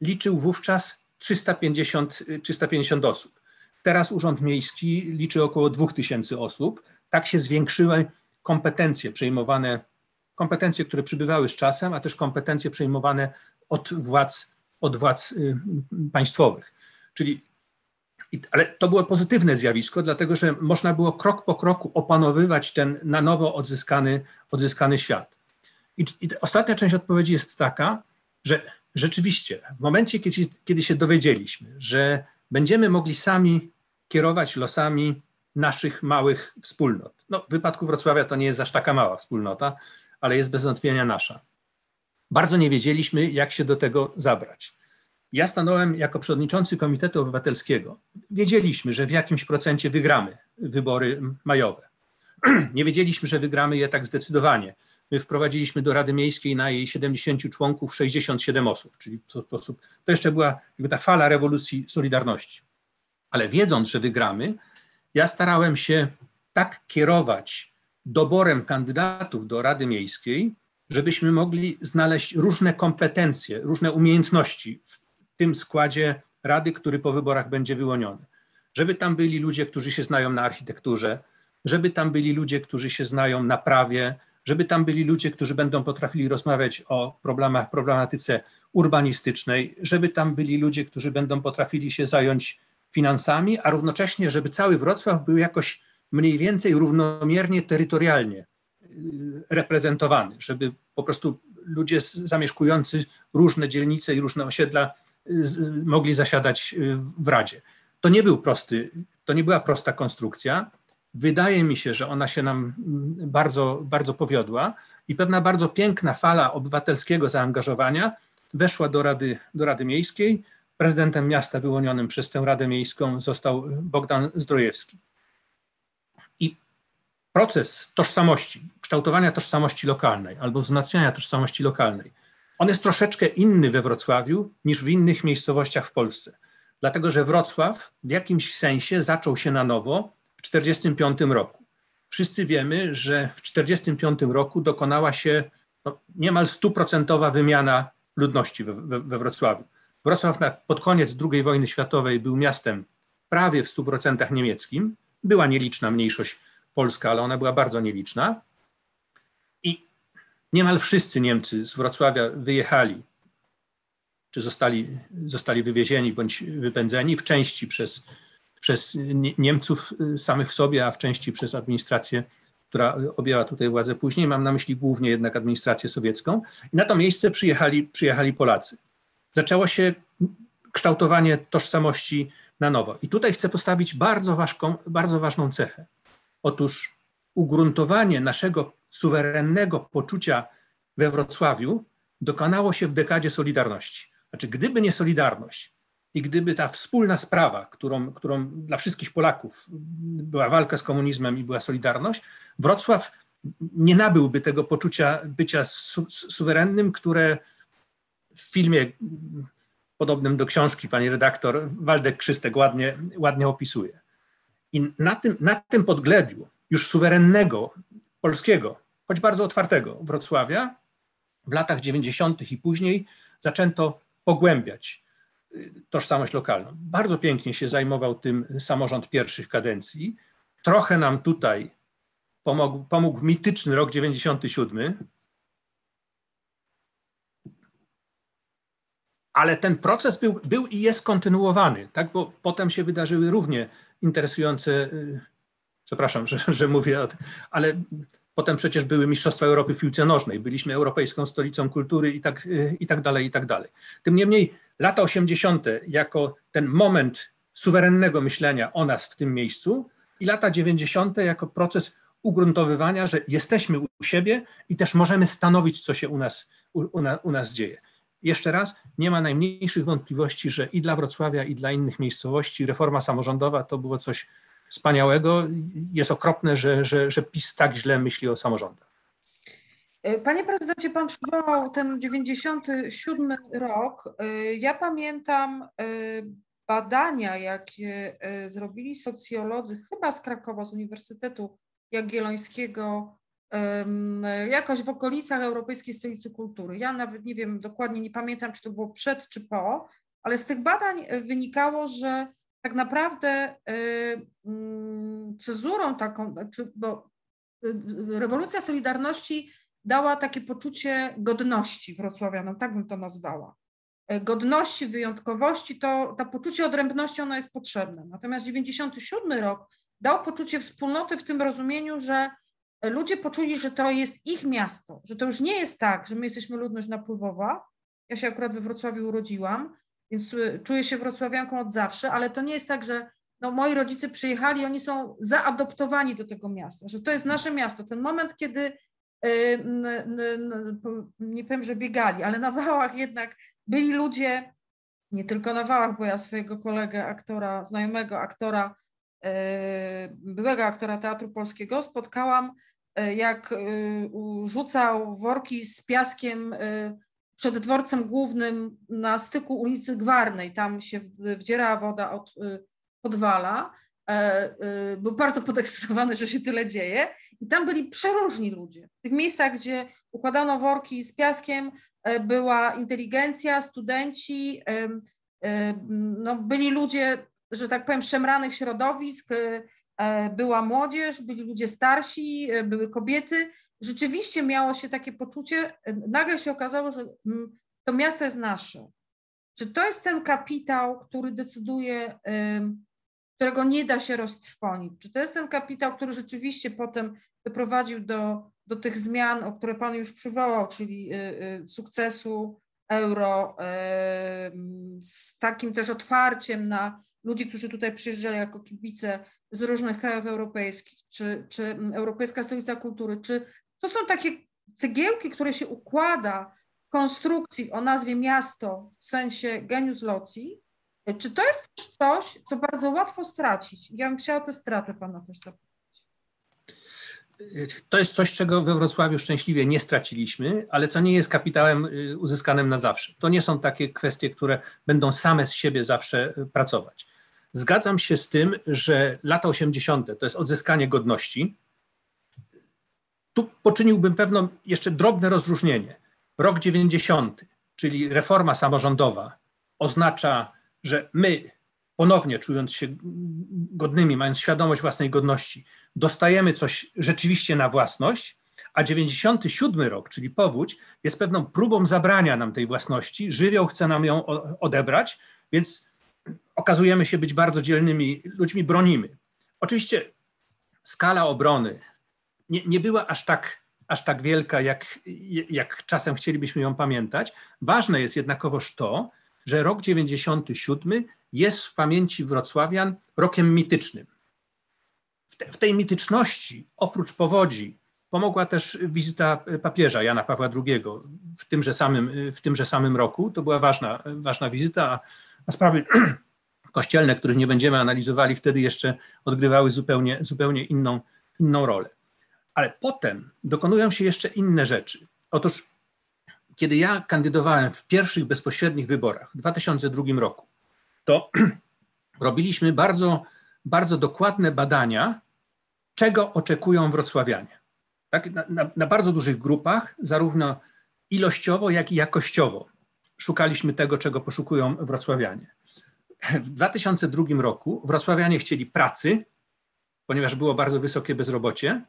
liczył wówczas 350, 350 osób. Teraz Urząd Miejski liczy około 2000 osób. Tak się zwiększyły kompetencje przejmowane, kompetencje, które przybywały z czasem, a też kompetencje przejmowane od władz, od władz y, państwowych. Czyli, ale to było pozytywne zjawisko, dlatego że można było krok po kroku opanowywać ten na nowo odzyskany, odzyskany świat. I, I ostatnia część odpowiedzi jest taka, że rzeczywiście w momencie, kiedy, kiedy się dowiedzieliśmy, że będziemy mogli sami kierować losami naszych małych wspólnot. No, w wypadku Wrocławia to nie jest aż taka mała wspólnota, ale jest bez wątpienia nasza. Bardzo nie wiedzieliśmy, jak się do tego zabrać. Ja stanąłem jako przewodniczący Komitetu Obywatelskiego. Wiedzieliśmy, że w jakimś procencie wygramy wybory majowe. Nie wiedzieliśmy, że wygramy je tak zdecydowanie. My wprowadziliśmy do Rady Miejskiej na jej 70 członków 67 osób, czyli w sposób, to jeszcze była jakby ta fala rewolucji Solidarności. Ale wiedząc, że wygramy, ja starałem się tak kierować doborem kandydatów do Rady Miejskiej, żebyśmy mogli znaleźć różne kompetencje, różne umiejętności w tym składzie Rady, który po wyborach będzie wyłoniony. Żeby tam byli ludzie, którzy się znają na architekturze, żeby tam byli ludzie, którzy się znają na prawie, żeby tam byli ludzie, którzy będą potrafili rozmawiać o problemach, problematyce urbanistycznej, żeby tam byli ludzie, którzy będą potrafili się zająć finansami, a równocześnie, żeby cały Wrocław był jakoś mniej więcej równomiernie terytorialnie y, reprezentowany, żeby po prostu ludzie zamieszkujący różne dzielnice i różne osiedla mogli zasiadać y, w Radzie. To nie był prosty, to nie była prosta konstrukcja. Wydaje mi się, że ona się nam mm, bardzo, bardzo powiodła i pewna bardzo piękna fala obywatelskiego zaangażowania weszła do Rady, do Rady Miejskiej. Prezydentem miasta wyłonionym przez tę Radę Miejską został Bogdan Zdrojewski. I proces tożsamości, kształtowania tożsamości lokalnej albo wzmacniania tożsamości lokalnej, on jest troszeczkę inny we Wrocławiu niż w innych miejscowościach w Polsce. Dlatego, że Wrocław w jakimś sensie zaczął się na nowo 1945 roku. Wszyscy wiemy, że w 1945 roku dokonała się no, niemal stuprocentowa wymiana ludności we, we, we Wrocławiu. Wrocław na, pod koniec II wojny światowej był miastem prawie w 100% niemieckim. Była nieliczna mniejszość polska, ale ona była bardzo nieliczna. Niemal wszyscy Niemcy z Wrocławia wyjechali, czy zostali, zostali wywiezieni bądź wypędzeni, w części przez przez Niemców samych w sobie, a w części przez administrację, która objęła tutaj władzę później. Mam na myśli głównie jednak administrację sowiecką. I na to miejsce przyjechali, przyjechali Polacy. Zaczęło się kształtowanie tożsamości na nowo. I tutaj chcę postawić bardzo, ważką, bardzo ważną cechę. Otóż ugruntowanie naszego suwerennego poczucia we Wrocławiu dokonało się w dekadzie Solidarności. Znaczy, gdyby nie Solidarność, i gdyby ta wspólna sprawa, którą, którą dla wszystkich Polaków była walka z komunizmem i była Solidarność, Wrocław nie nabyłby tego poczucia bycia su suwerennym, które w filmie podobnym do książki pani redaktor Waldek Krzystek ładnie, ładnie opisuje. I na tym, na tym podglebiu już suwerennego, polskiego, choć bardzo otwartego Wrocławia w latach 90. i później zaczęto pogłębiać tożsamość lokalną. Bardzo pięknie się zajmował tym samorząd pierwszych kadencji. Trochę nam tutaj pomógł, pomógł mityczny rok 97. Ale ten proces był, był i jest kontynuowany, tak? bo potem się wydarzyły równie interesujące, y, przepraszam, że, że mówię, ale Potem przecież były Mistrzostwa Europy w piłce nożnej, byliśmy Europejską Stolicą Kultury i tak, y, i tak dalej, i tak dalej. Tym niemniej lata 80. jako ten moment suwerennego myślenia o nas w tym miejscu i lata 90. jako proces ugruntowywania, że jesteśmy u siebie i też możemy stanowić, co się u nas, u, u, u nas dzieje. Jeszcze raz, nie ma najmniejszych wątpliwości, że i dla Wrocławia, i dla innych miejscowości reforma samorządowa to było coś wspaniałego. Jest okropne, że, że, że PiS tak źle myśli o samorządach. E, panie prezydencie, pan przywołał ten 97 rok. E, ja pamiętam e, badania, jakie zrobili socjolodzy, chyba z Krakowa, z Uniwersytetu Jagiellońskiego, jakoś w okolicach Europejskiej Stolicy Kultury. Ja nawet nie wiem dokładnie, nie pamiętam, czy to było przed, czy po, ale z tych badań wynikało, że tak naprawdę mm, cezurą taką, znaczy, bo rewolucja Solidarności dała takie poczucie godności wrocławianom, tak bym to nazwała. Godności, wyjątkowości, to, to poczucie odrębności ono jest potrzebne. Natomiast 97 rok dał poczucie wspólnoty w tym rozumieniu, że ludzie poczuli, że to jest ich miasto, że to już nie jest tak, że my jesteśmy ludność napływowa. Ja się akurat we Wrocławiu urodziłam, więc e, czuję się wrocławianką od zawsze, ale to nie jest tak, że no, moi rodzice przyjechali, oni są zaadoptowani do tego miasta, że to jest nasze miasto. Ten moment, kiedy Y, nie powiem, że biegali, ale na wałach jednak byli ludzie, nie tylko na wałach, bo ja swojego kolegę, aktora, znajomego aktora byłego aktora Teatru Polskiego spotkałam, jak rzucał worki z piaskiem przed dworcem głównym na styku ulicy Gwarnej. Tam się wdzierała woda od podwala. Był bardzo podekscytowany, że się tyle dzieje. I tam byli przeróżni ludzie. W tych miejscach, gdzie układano worki z piaskiem, była inteligencja, studenci, no, byli ludzie, że tak powiem, szemranych środowisk, e, była młodzież, byli ludzie starsi, e, były kobiety. Rzeczywiście miało się takie poczucie, nagle się okazało, że mm, to miasto jest nasze. Czy to jest ten kapitał, który decyduje, którego nie da się roztrwonić? Czy to jest ten kapitał, który rzeczywiście potem doprowadził do, do tych zmian, o które Pan już przywołał, czyli sukcesu euro, z takim też otwarciem na ludzi, którzy tutaj przyjeżdżali jako kibice z różnych krajów europejskich, czy, czy Europejska Stolica Kultury, czy to są takie cegiełki, które się układa w konstrukcji o nazwie miasto w sensie genius loci, czy to jest coś, co bardzo łatwo stracić? Ja bym chciała tę stratę Pana też zapytać to jest coś, czego we Wrocławiu szczęśliwie nie straciliśmy, ale co nie jest kapitałem y, uzyskanym na zawsze. To nie są takie kwestie, które będą same z siebie zawsze y, pracować. Zgadzam się z tym, że lata 80. to jest odzyskanie godności. Tu poczyniłbym pewną jeszcze drobne rozróżnienie. Rok 90, czyli reforma samorządowa, oznacza, że my ponownie czując się godnymi, mając świadomość własnej godności, dostajemy coś rzeczywiście na własność, a 97 rok, czyli powódź, jest pewną próbą zabrania nam tej własności. Żywioł chce nam ją odebrać, więc okazujemy się być bardzo dzielnymi ludźmi, bronimy. Oczywiście skala obrony nie, nie była aż tak, aż tak wielka, jak, jak czasem chcielibyśmy ją pamiętać. Ważne jest jednakowoż to, że rok 97 jest w pamięci wrocławian rokiem mitycznym. W, te, w tej mityczności, oprócz powodzi, pomogła też wizyta papieża Jana Pawła II w tymże samym, w tymże samym roku. To była ważna, ważna wizyta, a sprawy kościelne, których nie będziemy analizowali, wtedy jeszcze odgrywały zupełnie, zupełnie inną, inną rolę. Ale potem dokonują się jeszcze inne rzeczy. Otóż, kiedy ja kandydowałem w pierwszych bezpośrednich wyborach w 2002 roku, to robiliśmy bardzo, bardzo dokładne badania, czego oczekują wrocławianie. Tak? Na, na, na bardzo dużych grupach, zarówno ilościowo, jak i jakościowo szukaliśmy tego, czego poszukują wrocławianie. W 2002 roku wrocławianie chcieli pracy, ponieważ było bardzo wysokie bezrobocie.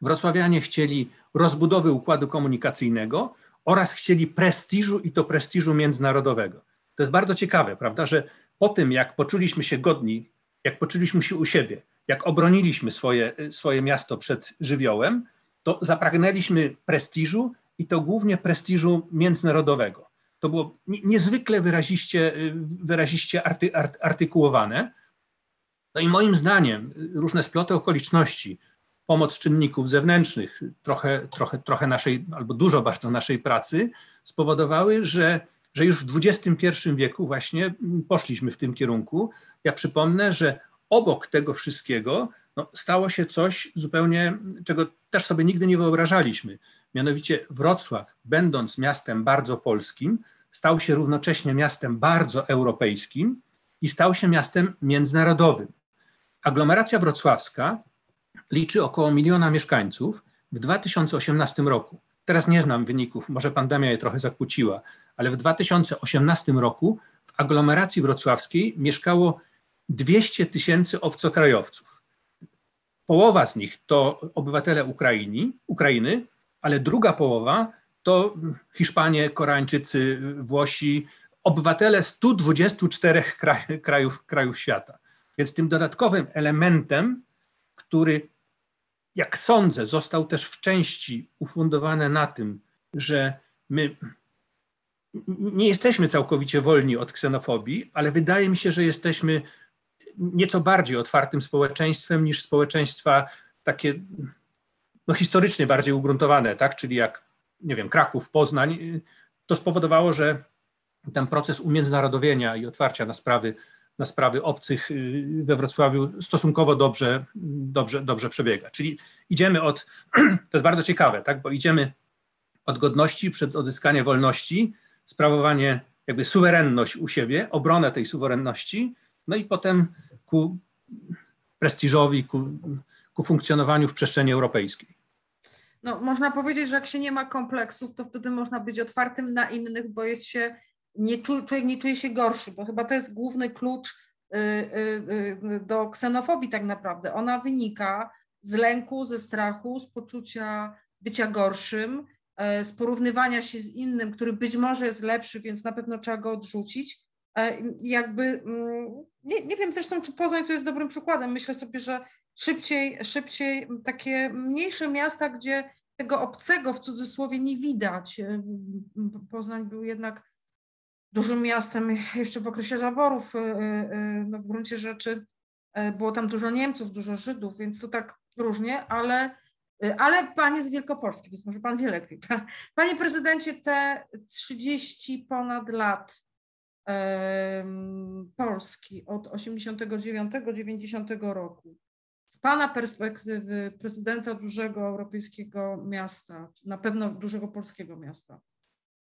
Wrocławianie chcieli rozbudowy układu komunikacyjnego oraz chcieli prestiżu i to prestiżu międzynarodowego. To jest bardzo ciekawe, prawda, że po tym, jak poczuliśmy się godni, jak poczuliśmy się u siebie, jak obroniliśmy swoje, swoje miasto przed żywiołem, to zapragnęliśmy prestiżu i to głównie prestiżu międzynarodowego. To było niezwykle wyraziście, wyraziście arty, artykułowane. No i moim zdaniem różne sploty okoliczności, pomoc czynników zewnętrznych, trochę, trochę, trochę naszej, albo dużo bardzo naszej pracy spowodowały, że że już w XXI wieku właśnie poszliśmy w tym kierunku. Ja przypomnę, że obok tego wszystkiego no, stało się coś zupełnie, czego też sobie nigdy nie wyobrażaliśmy. Mianowicie Wrocław, będąc miastem bardzo polskim, stał się równocześnie miastem bardzo europejskim i stał się miastem międzynarodowym. Aglomeracja wrocławska liczy około miliona mieszkańców w 2018 roku. Teraz nie znam wyników, może pandemia je trochę zakłóciła, ale w 2018 roku w aglomeracji wrocławskiej mieszkało 200 tysięcy obcokrajowców. Połowa z nich to obywatele Ukrainy, Ukrainy, ale druga połowa to Hiszpanie, Koreańczycy, Włosi, obywatele 124 krajów, krajów świata. Więc tym dodatkowym elementem, który jak sądzę, został też w części ufundowany na tym, że my nie jesteśmy całkowicie wolni od ksenofobii, ale wydaje mi się, że jesteśmy nieco bardziej otwartym społeczeństwem niż społeczeństwa takie no, historycznie bardziej ugruntowane, tak? czyli jak, nie wiem, Kraków, Poznań. To spowodowało, że ten proces umiędzynarodowienia i otwarcia na sprawy na sprawy obcych we Wrocławiu stosunkowo dobrze, dobrze, dobrze przebiega. Czyli idziemy od, to jest bardzo ciekawe, tak, bo idziemy od godności przez odzyskanie wolności, sprawowanie jakby suwerenność u siebie, obronę tej suwerenności, no i potem ku prestiżowi, ku, ku funkcjonowaniu w przestrzeni europejskiej. No, można powiedzieć, że jak się nie ma kompleksów, to wtedy można być otwartym na innych, bo jest się, nie człowiek nie czuje się gorszy, bo chyba to jest główny klucz y, y, y, do ksenofobii tak naprawdę. Ona wynika z lęku, ze strachu, z poczucia bycia gorszym, e, z porównywania się z innym, który być może jest lepszy, więc na pewno trzeba go odrzucić. E, jakby, mm, nie, nie wiem zresztą, czy Poznań tu jest dobrym przykładem. Myślę sobie, że szybciej, szybciej takie mniejsze miasta, gdzie tego obcego w cudzysłowie nie widać. E, Poznań był jednak dużym miastem jeszcze w okresie zaborów. No w gruncie rzeczy było tam dużo Niemców, dużo Żydów, więc to tak różnie, ale, ale pan jest wielkopolski, więc może pan wie lepiej. Panie prezydencie, te 30 ponad lat Polski od 89-90 roku, z Pana perspektywy prezydenta dużego europejskiego miasta, na pewno dużego polskiego miasta,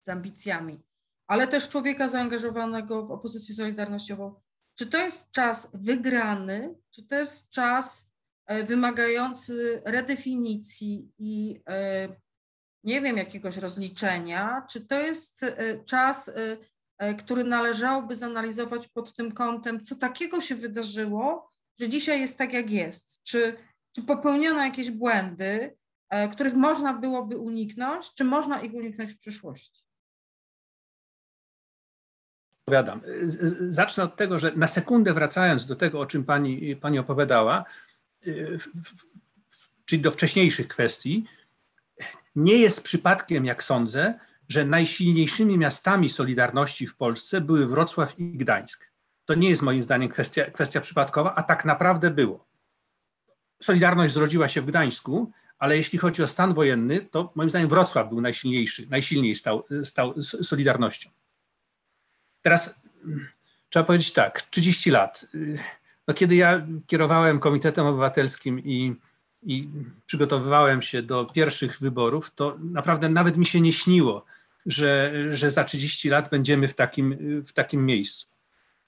z ambicjami, ale też człowieka zaangażowanego w opozycję solidarnościową, czy to jest czas wygrany, czy to jest czas e, wymagający redefinicji i e, nie wiem, jakiegoś rozliczenia, czy to jest e, czas który należałoby zanalizować pod tym kątem, co takiego się wydarzyło, że dzisiaj jest tak, jak jest. Czy, czy popełniono jakieś błędy, których można byłoby uniknąć, czy można ich uniknąć w przyszłości? Odpowiadam. Zacznę od tego, że na sekundę wracając do tego, o czym pani, pani opowiadała, y, czyli do wcześniejszych kwestii, nie jest przypadkiem, jak sądzę, że najsilniejszymi miastami Solidarności w Polsce były Wrocław i Gdańsk. To nie jest moim zdaniem kwestia, kwestia przypadkowa, a tak naprawdę było. Solidarność zrodziła się w Gdańsku, ale jeśli chodzi o stan wojenny, to moim zdaniem Wrocław był najsilniejszy, najsilniej stał, stał Solidarnością. Teraz mm, trzeba powiedzieć tak, 30 lat. No, kiedy ja kierowałem Komitetem Obywatelskim i, i przygotowywałem się do pierwszych wyborów, to naprawdę nawet mi się nie śniło, że, że za 30 lat będziemy w takim, w takim miejscu.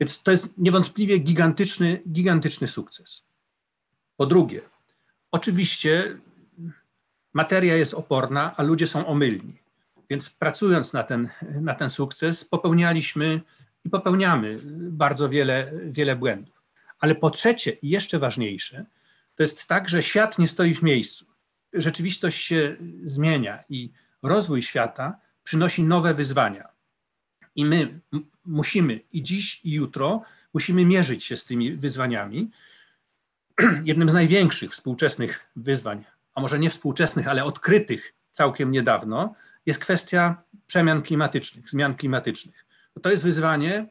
Więc to jest niewątpliwie gigantyczny, gigantyczny sukces. Po drugie, oczywiście materia jest oporna, a ludzie są omylni. Więc pracując na ten, na ten sukces, popełnialiśmy i popełniamy bardzo wiele, wiele błędów. Ale po trzecie, i jeszcze ważniejsze, to jest tak, że świat nie stoi w miejscu. Rzeczywistość się zmienia i rozwój świata przynosi nowe wyzwania. I my musimy i dziś, i jutro musimy mierzyć się z tymi wyzwaniami. Jednym z największych współczesnych wyzwań, a może nie współczesnych, ale odkrytych całkiem niedawno, jest kwestia przemian klimatycznych, zmian klimatycznych. To jest wyzwanie,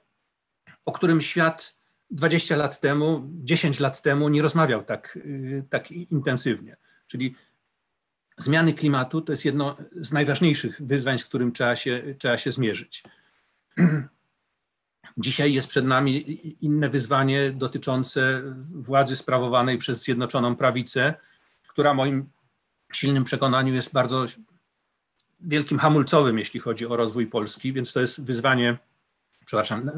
o którym świat 20 lat temu, 10 lat temu nie rozmawiał tak, y, tak intensywnie. Czyli zmiany klimatu to jest jedno z najważniejszych wyzwań, z którym trzeba się, trzeba się zmierzyć. Dzisiaj jest przed nami inne wyzwanie dotyczące władzy sprawowanej przez Zjednoczoną Prawicę, która moim silnym przekonaniu jest bardzo wielkim hamulcowym, jeśli chodzi o rozwój Polski, więc to jest wyzwanie, przepraszam,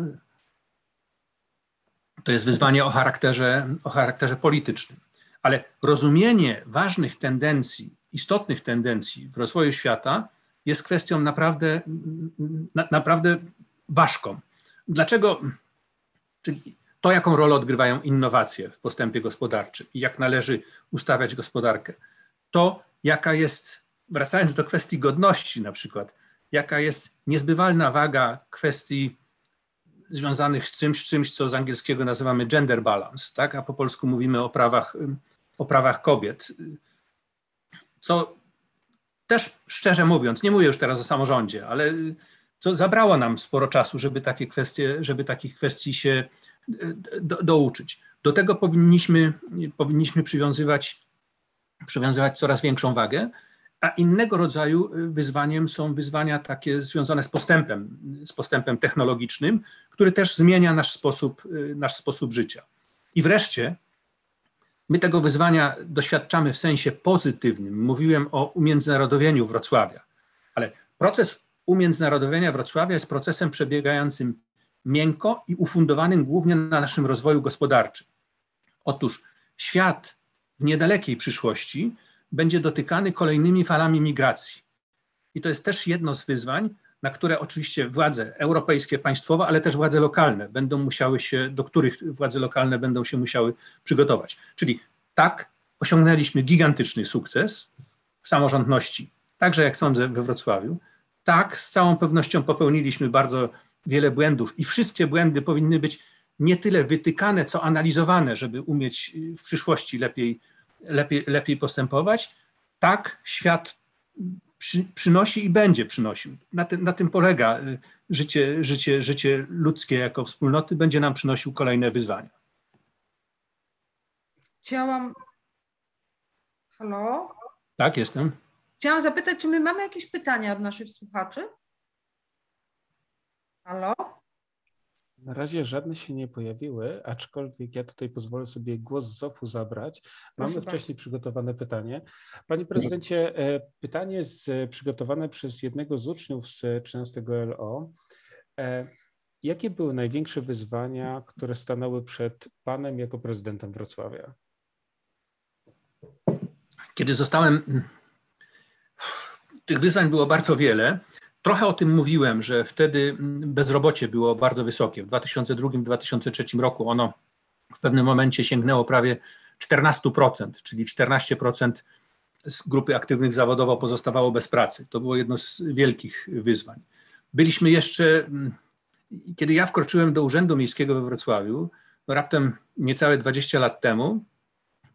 to jest wyzwanie o charakterze, o charakterze politycznym. Ale rozumienie ważnych tendencji istotnych tendencji w rozwoju świata jest kwestią naprawdę, na, naprawdę ważką. Dlaczego? Czyli to, jaką rolę odgrywają innowacje w postępie gospodarczym i jak należy ustawiać gospodarkę. To, jaka jest, wracając do kwestii godności na przykład, jaka jest niezbywalna waga kwestii związanych z czymś, czymś, co z angielskiego nazywamy gender balance, tak? a po polsku mówimy o prawach, o prawach kobiet co też szczerze mówiąc, nie mówię już teraz o samorządzie, ale co zabrało nam sporo czasu, żeby takie kwestie, żeby takich kwestii się do, douczyć. Do tego powinniśmy, powinniśmy przywiązywać, przywiązywać coraz większą wagę a innego rodzaju wyzwaniem są wyzwania takie związane z postępem, z postępem technologicznym, który też zmienia nasz sposób, nasz sposób życia. I wreszcie my tego wyzwania doświadczamy w sensie pozytywnym. Mówiłem o umiędzynarodowieniu Wrocławia, ale proces umiędzynarodowienia Wrocławia jest procesem przebiegającym miękko i ufundowanym głównie na naszym rozwoju gospodarczym. Otóż świat w niedalekiej przyszłości będzie dotykany kolejnymi falami migracji. I to jest też jedno z wyzwań, na które oczywiście władze europejskie, państwowe, ale też władze lokalne będą musiały się, do których władze lokalne będą się musiały przygotować. Czyli tak, osiągnęliśmy gigantyczny sukces w samorządności, także jak sądzę we Wrocławiu. Tak, z całą pewnością popełniliśmy bardzo wiele błędów i wszystkie błędy powinny być nie tyle wytykane, co analizowane, żeby umieć w przyszłości lepiej, lepiej, lepiej postępować. Tak, świat przy, przynosi i będzie przynosił. Na, ty, na, tym polega y, życie, życie, życie ludzkie jako wspólnoty, będzie nam przynosił kolejne wyzwania. Chciałam. Halo? Tak, jestem. Chciałam zapytać, czy my mamy jakieś pytania od naszych słuchaczy? Halo? Na razie żadne się nie pojawiły, aczkolwiek ja tutaj pozwolę sobie głos z ZOF-u zabrać. Mamy Proszę wcześniej bardzo. przygotowane pytanie. Panie prezydencie, e, pytanie z, przygotowane przez jednego z uczniów z 13 LO. E, jakie były największe wyzwania, które stanęły przed panem jako prezydentem Wrocławia? Kiedy zostałem, tych wyzwań było bardzo wiele. Trochę o tym mówiłem, że wtedy bezrobocie było bardzo wysokie. W 2002-2003 roku ono w pewnym momencie sięgnęło prawie 14%, czyli 14% z grupy aktywnych zawodowo pozostawało bez pracy. To było jedno z wielkich wyzwań. Byliśmy jeszcze, kiedy ja wkroczyłem do Urzędu Miejskiego we Wrocławiu, no raptem niecałe 20 lat temu,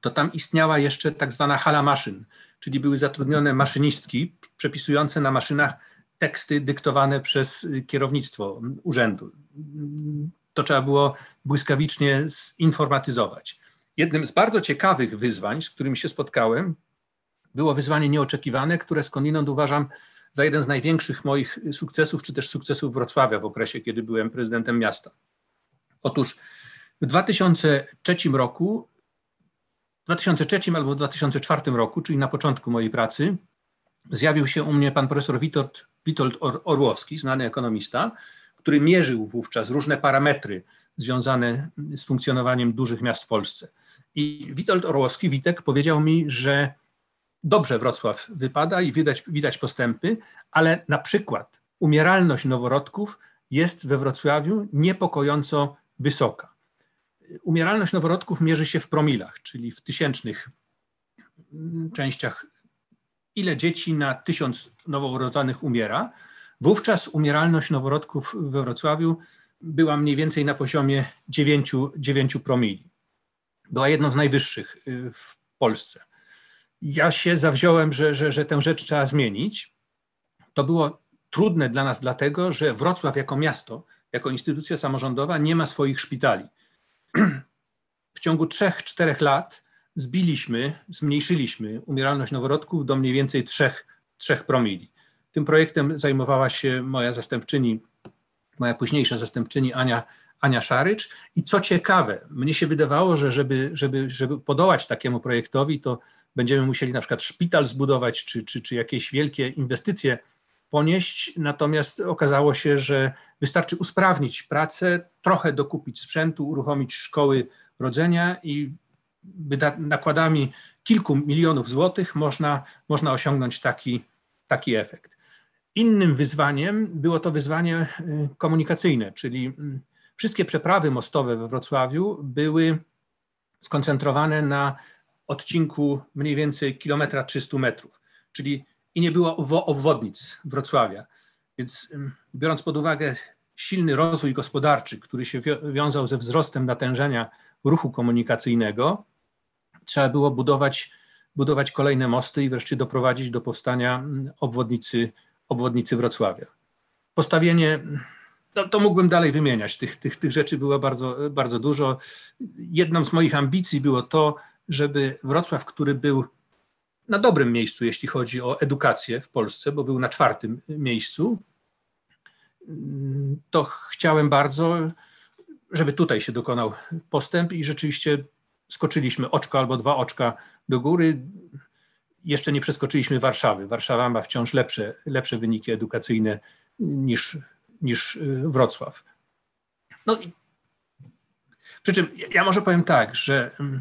to tam istniała jeszcze tak zwana hala maszyn, czyli były zatrudnione maszynistki przepisujące na maszynach teksty dyktowane przez kierownictwo urzędu. To trzeba było błyskawicznie zinformatyzować. Jednym z bardzo ciekawych wyzwań, z którymi się spotkałem, było wyzwanie nieoczekiwane, które skądinąd uważam za jeden z największych moich sukcesów, czy też sukcesów Wrocławia w okresie, kiedy byłem prezydentem miasta. Otóż w 2003 roku, w 2003 albo w 2004 roku, czyli na początku mojej pracy, zjawił się u mnie pan profesor Witold, Witold Orłowski, znany ekonomista, który mierzył wówczas różne parametry związane z funkcjonowaniem dużych miast w Polsce. I Witold Orłowski, Witek, powiedział mi, że dobrze Wrocław wypada i widać, widać postępy, ale na przykład umieralność noworodków jest we Wrocławiu niepokojąco wysoka. Umieralność noworodków mierzy się w promilach, czyli w tysięcznych częściach ile dzieci na tysiąc noworodzonych umiera. Wówczas umieralność noworodków we Wrocławiu była mniej więcej na poziomie 9, 9 promili. Była jedną z najwyższych y, w Polsce. Ja się zawziąłem, że, że, że tę rzecz trzeba zmienić. To było trudne dla nas, dlatego że Wrocław jako miasto, jako instytucja samorządowa nie ma swoich szpitali. W ciągu 3-4 lat zbiliśmy, zmniejszyliśmy umieralność noworodków do mniej więcej 3, 3 promili. Tym projektem zajmowała się moja zastępczyni, moja późniejsza zastępczyni Ania, Ania Szarycz. I co ciekawe, mnie się wydawało, że żeby, żeby, żeby podołać takiemu projektowi, to będziemy musieli na przykład szpital zbudować, czy, czy, czy jakieś wielkie inwestycje ponieść. Natomiast okazało się, że wystarczy usprawnić pracę, trochę dokupić sprzętu, uruchomić szkoły rodzenia i nakładami kilku milionów złotych można, można osiągnąć taki, taki efekt. Innym wyzwaniem było to wyzwanie y, komunikacyjne, czyli mm, wszystkie przeprawy mostowe we Wrocławiu były skoncentrowane na odcinku mniej więcej kilometra 300 metrów, czyli i nie było obwodnic Wrocławia. Więc mm, biorąc pod uwagę silny rozwój gospodarczy, który się wiązał ze wzrostem natężenia ruchu komunikacyjnego, trzeba było budować, budować kolejne mosty i wreszcie doprowadzić do powstania mm, obwodnicy, obwodnicy Wrocławia. Postawienie, to, to mógłbym dalej wymieniać, tych, tych, tych rzeczy było bardzo, bardzo dużo. Jedną z moich ambicji było to, żeby Wrocław, który był na dobrym miejscu, jeśli chodzi o edukację w Polsce, bo był na czwartym miejscu, to chciałem bardzo, żeby tutaj się dokonał postęp i rzeczywiście skoczyliśmy oczko albo dwa oczka do góry. Jeszcze nie przeskoczyliśmy Warszawy. Warszawa ma wciąż lepsze, lepsze wyniki edukacyjne niż, niż y, Wrocław. No i przy czym ja może powiem tak, że mm,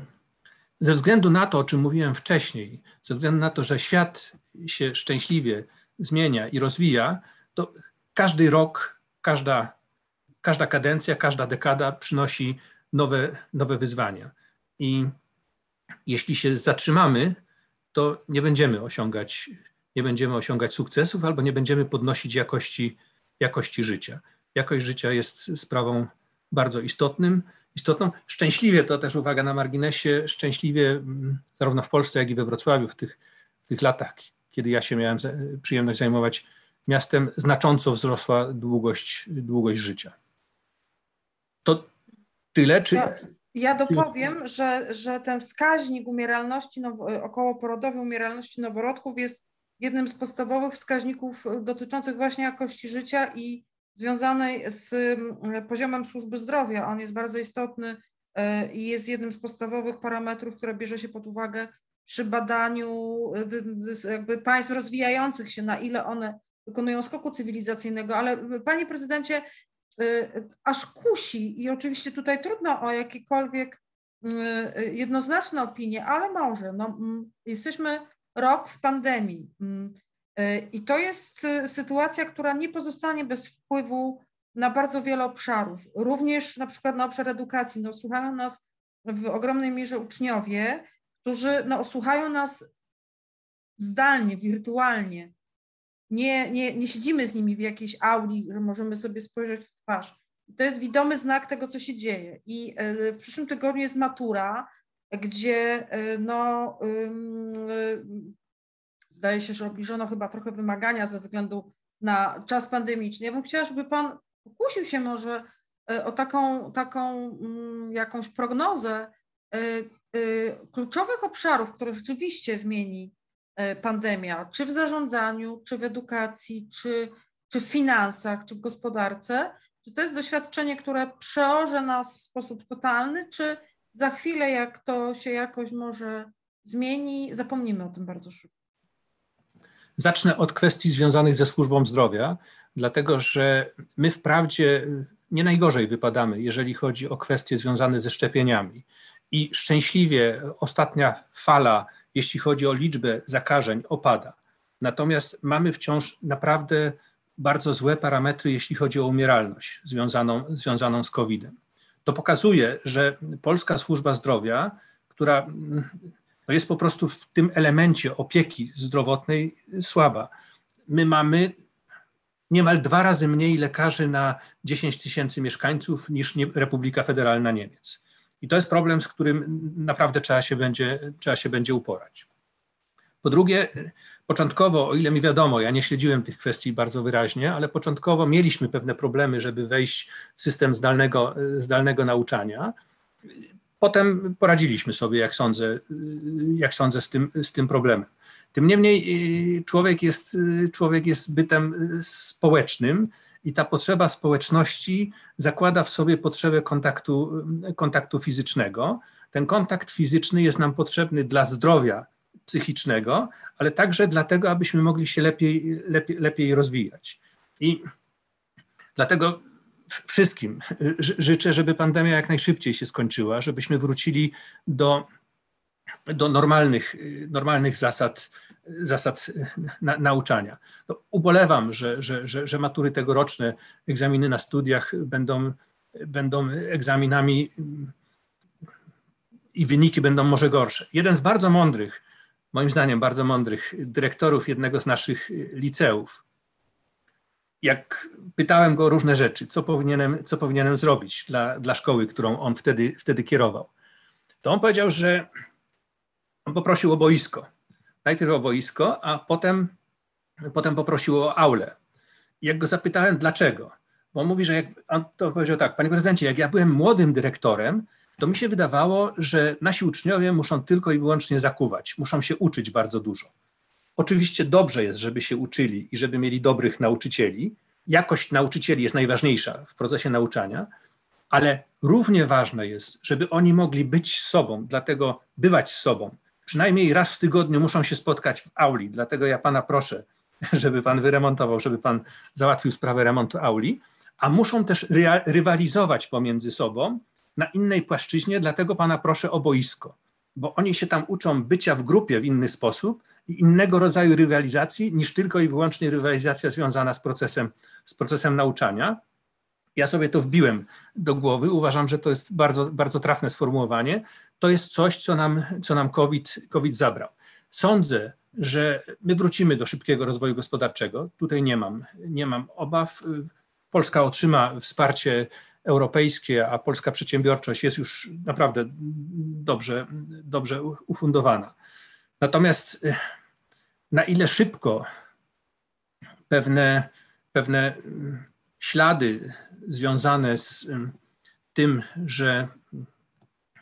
ze względu na to, o czym mówiłem wcześniej, ze względu na to, że świat się szczęśliwie zmienia i rozwija, to każdy rok, każda, każda kadencja, każda dekada przynosi nowe, nowe wyzwania. I jeśli się zatrzymamy, to nie będziemy osiągać, nie będziemy osiągać sukcesów albo nie będziemy podnosić jakości, jakości życia. Jakość życia jest sprawą bardzo istotnym, istotną. Szczęśliwie, to też uwaga na marginesie, szczęśliwie mm, zarówno w Polsce, jak i we Wrocławiu w tych, w tych latach, kiedy ja się miałem przyjemność zajmować miastem, znacząco wzrosła długość, długość życia. To tyle, czy... Ja, dopowiem, że, że ten wskaźnik umieralności, okołoporodowej umieralności noworodków jest jednym z podstawowych wskaźników dotyczących właśnie jakości życia i związanej z mm, poziomem służby zdrowia. On jest bardzo istotny e, i jest jednym z podstawowych parametrów, które bierze się pod uwagę przy badaniu e, jakby państw rozwijających się, na ile one wykonują skoku cywilizacyjnego. Ale panie prezydencie, e, aż kusi i oczywiście tutaj trudno o jakiekolwiek jednoznaczne opinie, ale może. No, jesteśmy rok w pandemii. E, I to jest sytuacja, która nie pozostanie bez wpływu na bardzo wiele obszarów, również na przykład na obszar edukacji. No, słuchają nas w ogromnej mierze uczniowie, którzy no, słuchają nas zdalnie, wirtualnie. Nie, nie, nie siedzimy z nimi w jakiejś auli, że możemy sobie spojrzeć w twarz. To jest widomy znak tego, co się dzieje. I e, w przyszłym tygodniu jest matura, gdzie no, zdaje się, że obniżono chyba trochę wymagania ze względu na czas pandemiczny. Ja bym chciała, żeby Pan pokusił się może e, o taką, taką mm, jakąś prognozę e, e, kluczowych obszarów, które rzeczywiście zmieni pandemia, czy w zarządzaniu, czy w edukacji, czy, czy w finansach, czy w gospodarce. Czy to jest doświadczenie, które przeorze nas w sposób totalny, czy za chwilę, jak to się jakoś może zmieni, zapomnimy o tym bardzo szybko? Zacznę od kwestii związanych ze służbą zdrowia, dlatego że my wprawdzie nie najgorzej wypadamy, jeżeli chodzi o kwestie związane ze szczepieniami. I szczęśliwie ostatnia fala, jeśli chodzi o liczbę zakażeń, opada. Natomiast mamy wciąż naprawdę bardzo złe parametry, jeśli chodzi o umieralność związaną, związaną z COVID-em. To pokazuje, że polska służba zdrowia, która no jest po prostu w tym elemencie opieki zdrowotnej słaba. My mamy niemal dwa razy mniej lekarzy na 10 tysięcy mieszkańców niż Republika Federalna Niemiec. I to jest problem, z którym naprawdę trzeba się będzie, trzeba się będzie uporać. Po drugie, początkowo, o ile mi wiadomo, ja nie śledziłem tych kwestii bardzo wyraźnie, ale początkowo mieliśmy pewne problemy, żeby wejść w system zdalnego, zdalnego nauczania. Potem poradziliśmy sobie, jak sądzę, jak sądzę z, tym, z tym problemem. Tym niemniej y, człowiek jest, y, człowiek jest bytem y, społecznym i ta potrzeba społeczności zakłada w sobie potrzebę kontaktu, kontaktu fizycznego. Ten kontakt fizyczny jest nam potrzebny dla zdrowia psychicznego, ale także dlatego, abyśmy mogli się lepiej, lepiej, lepiej rozwijać. I dlatego wszystkim życzę, żeby pandemia jak najszybciej się skończyła, żebyśmy wrócili do, do normalnych, normalnych zasad, zasad na, nauczania. No, ubolewam, że, że, że, że matury tegoroczne, egzaminy na studiach będą, będą egzaminami i wyniki będą może gorsze. Jeden z bardzo mądrych, moim zdaniem bardzo mądrych dyrektorów jednego z naszych liceów, jak pytałem go o różne rzeczy, co powinienem, co powinienem zrobić dla, dla szkoły, którą on wtedy, wtedy kierował, to on powiedział, że poprosił o boisko. Najpierw o boisko, a potem, potem poprosił o aulę. I jak go zapytałem, dlaczego, bo on mówi, że jak, on to powiedział tak, panie prezydencie, jak ja byłem młodym dyrektorem, to mi się wydawało, że nasi uczniowie muszą tylko i wyłącznie zakuwać, muszą się uczyć bardzo dużo. Oczywiście dobrze jest, żeby się uczyli i żeby mieli dobrych nauczycieli. Jakość nauczycieli jest najważniejsza w procesie nauczania, ale równie ważne jest, żeby oni mogli być sobą, dlatego bywać sobą. Przynajmniej raz w tygodniu muszą się spotkać w auli, dlatego ja pana proszę, żeby pan wyremontował, żeby pan załatwił sprawę remontu auli, a muszą też rywalizować pomiędzy sobą na innej płaszczyźnie, dlatego pana proszę o boisko, bo oni się tam uczą bycia w grupie w inny sposób i innego rodzaju rywalizacji niż tylko i wyłącznie rywalizacja związana z procesem, z procesem nauczania. Ja sobie to wbiłem do głowy. Uważam, że to jest bardzo, bardzo trafne sformułowanie. To jest coś, co nam, co nam COVID, COVID zabrał. Sądzę, że my wrócimy do szybkiego rozwoju gospodarczego. Tutaj nie mam, nie mam obaw. Polska otrzyma wsparcie europejskie, a polska przedsiębiorczość jest już naprawdę dobrze, dobrze ufundowana. Natomiast y, na ile szybko pewne, pewne ślady związane z tym, że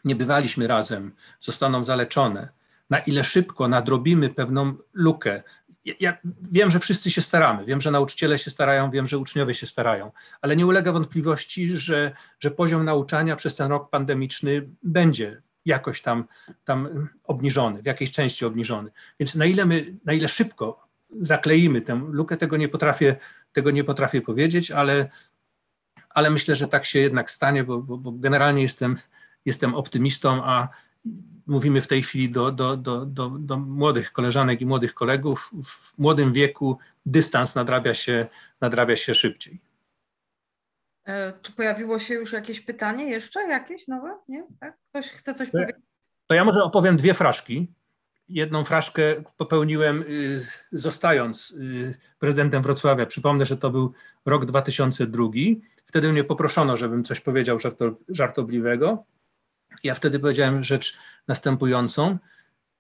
nie bywaliśmy razem, zostaną zaleczone, na ile szybko nadrobimy pewną lukę. Ja, wiem, że wszyscy się staramy, wiem, że nauczyciele się starają, wiem, że uczniowie się starają, ale nie ulega wątpliwości, że, że poziom nauczania przez ten rok pandemiczny będzie jakoś tam, tam obniżony, w jakiejś części obniżony. Więc na ile my, na ile szybko zakleimy tę lukę, tego nie potrafię, tego nie potrafię powiedzieć, ale, ale myślę, że tak się jednak stanie, bo, bo, bo generalnie jestem, jestem optymistą, a mówimy w tej chwili do, do, do, do, do młodych koleżanek i młodych kolegów, w młodym wieku dystans nadrabia się, nadrabia się szybciej. E, czy pojawiło się już jakieś pytanie jeszcze? Jakieś nowe? Nie? Tak? Ktoś chce coś powiedzieć? To ja może opowiem dwie fraszki. Jedną fraszkę popełniłem y, zostając y, prezydentem Wrocławia. Przypomnę, że to był rok 2002. Wtedy mnie poproszono, żebym coś powiedział żartobliwego. Ja wtedy powiedziałem rzecz następującą.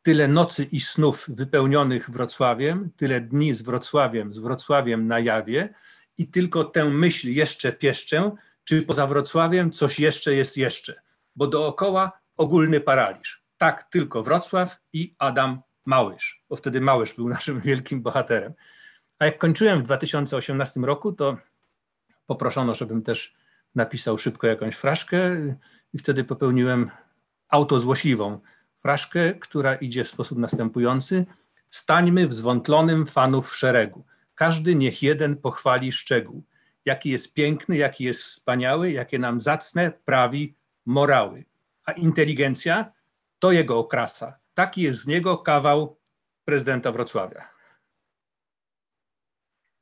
Tyle nocy i snów wypełnionych Wrocławiem, tyle dni z Wrocławiem, z Wrocławiem na jawie i tylko tę myśl jeszcze pieszczę, czy poza Wrocławiem coś jeszcze jest jeszcze, bo dookoła ogólny paraliż. Tak, tylko Wrocław i Adam Małysz, bo wtedy Małysz był naszym wielkim bohaterem. A jak kończyłem w 2018 roku, to poproszono, żebym też napisał szybko jakąś fraszkę i wtedy popełniłem autozłośliwą fraszkę, która idzie w sposób następujący. Stańmy w zwątlonym fanów szeregu. Każdy niech jeden pochwali szczegół. Jaki jest piękny, jaki jest wspaniały, jakie nam zacne prawi morały. A inteligencja to jego okrasa. Taki jest z niego kawał prezydenta Wrocławia.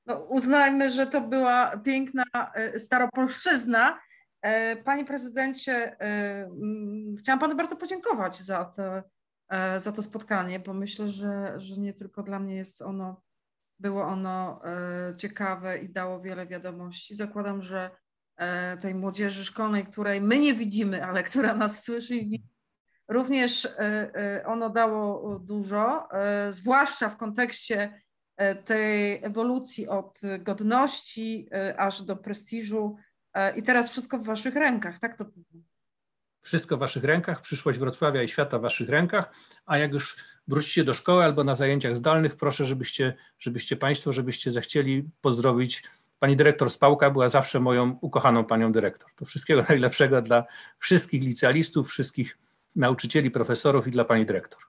No, uznajmy, że to była piękna e, staropolszczyzna. E, panie prezydencie, e, chciałam panu bardzo podziękować za to, za to spotkanie, bo myślę, że, że nie tylko dla mnie jest ono, było ono ciekawe i dało wiele wiadomości. Zakładam, że tej młodzieży szkolnej, której my nie widzimy, ale która nas słyszy i widzi, również ono dało dużo, zwłaszcza w kontekście tej ewolucji od godności e, aż do prestiżu. E, I teraz wszystko w Waszych rękach, tak to Wszystko w Waszych rękach, przyszłość Wrocławia i świata w Waszych rękach, a jak już wrócicie do szkoły albo na zajęciach zdalnych, proszę, żebyście, żebyście Państwo, żebyście zechcieli pozdrowić. Pani dyrektor Spałka była zawsze moją ukochaną panią dyrektor. To wszystkiego najlepszego dla wszystkich licealistów, wszystkich nauczycieli, profesorów i dla pani dyrektor.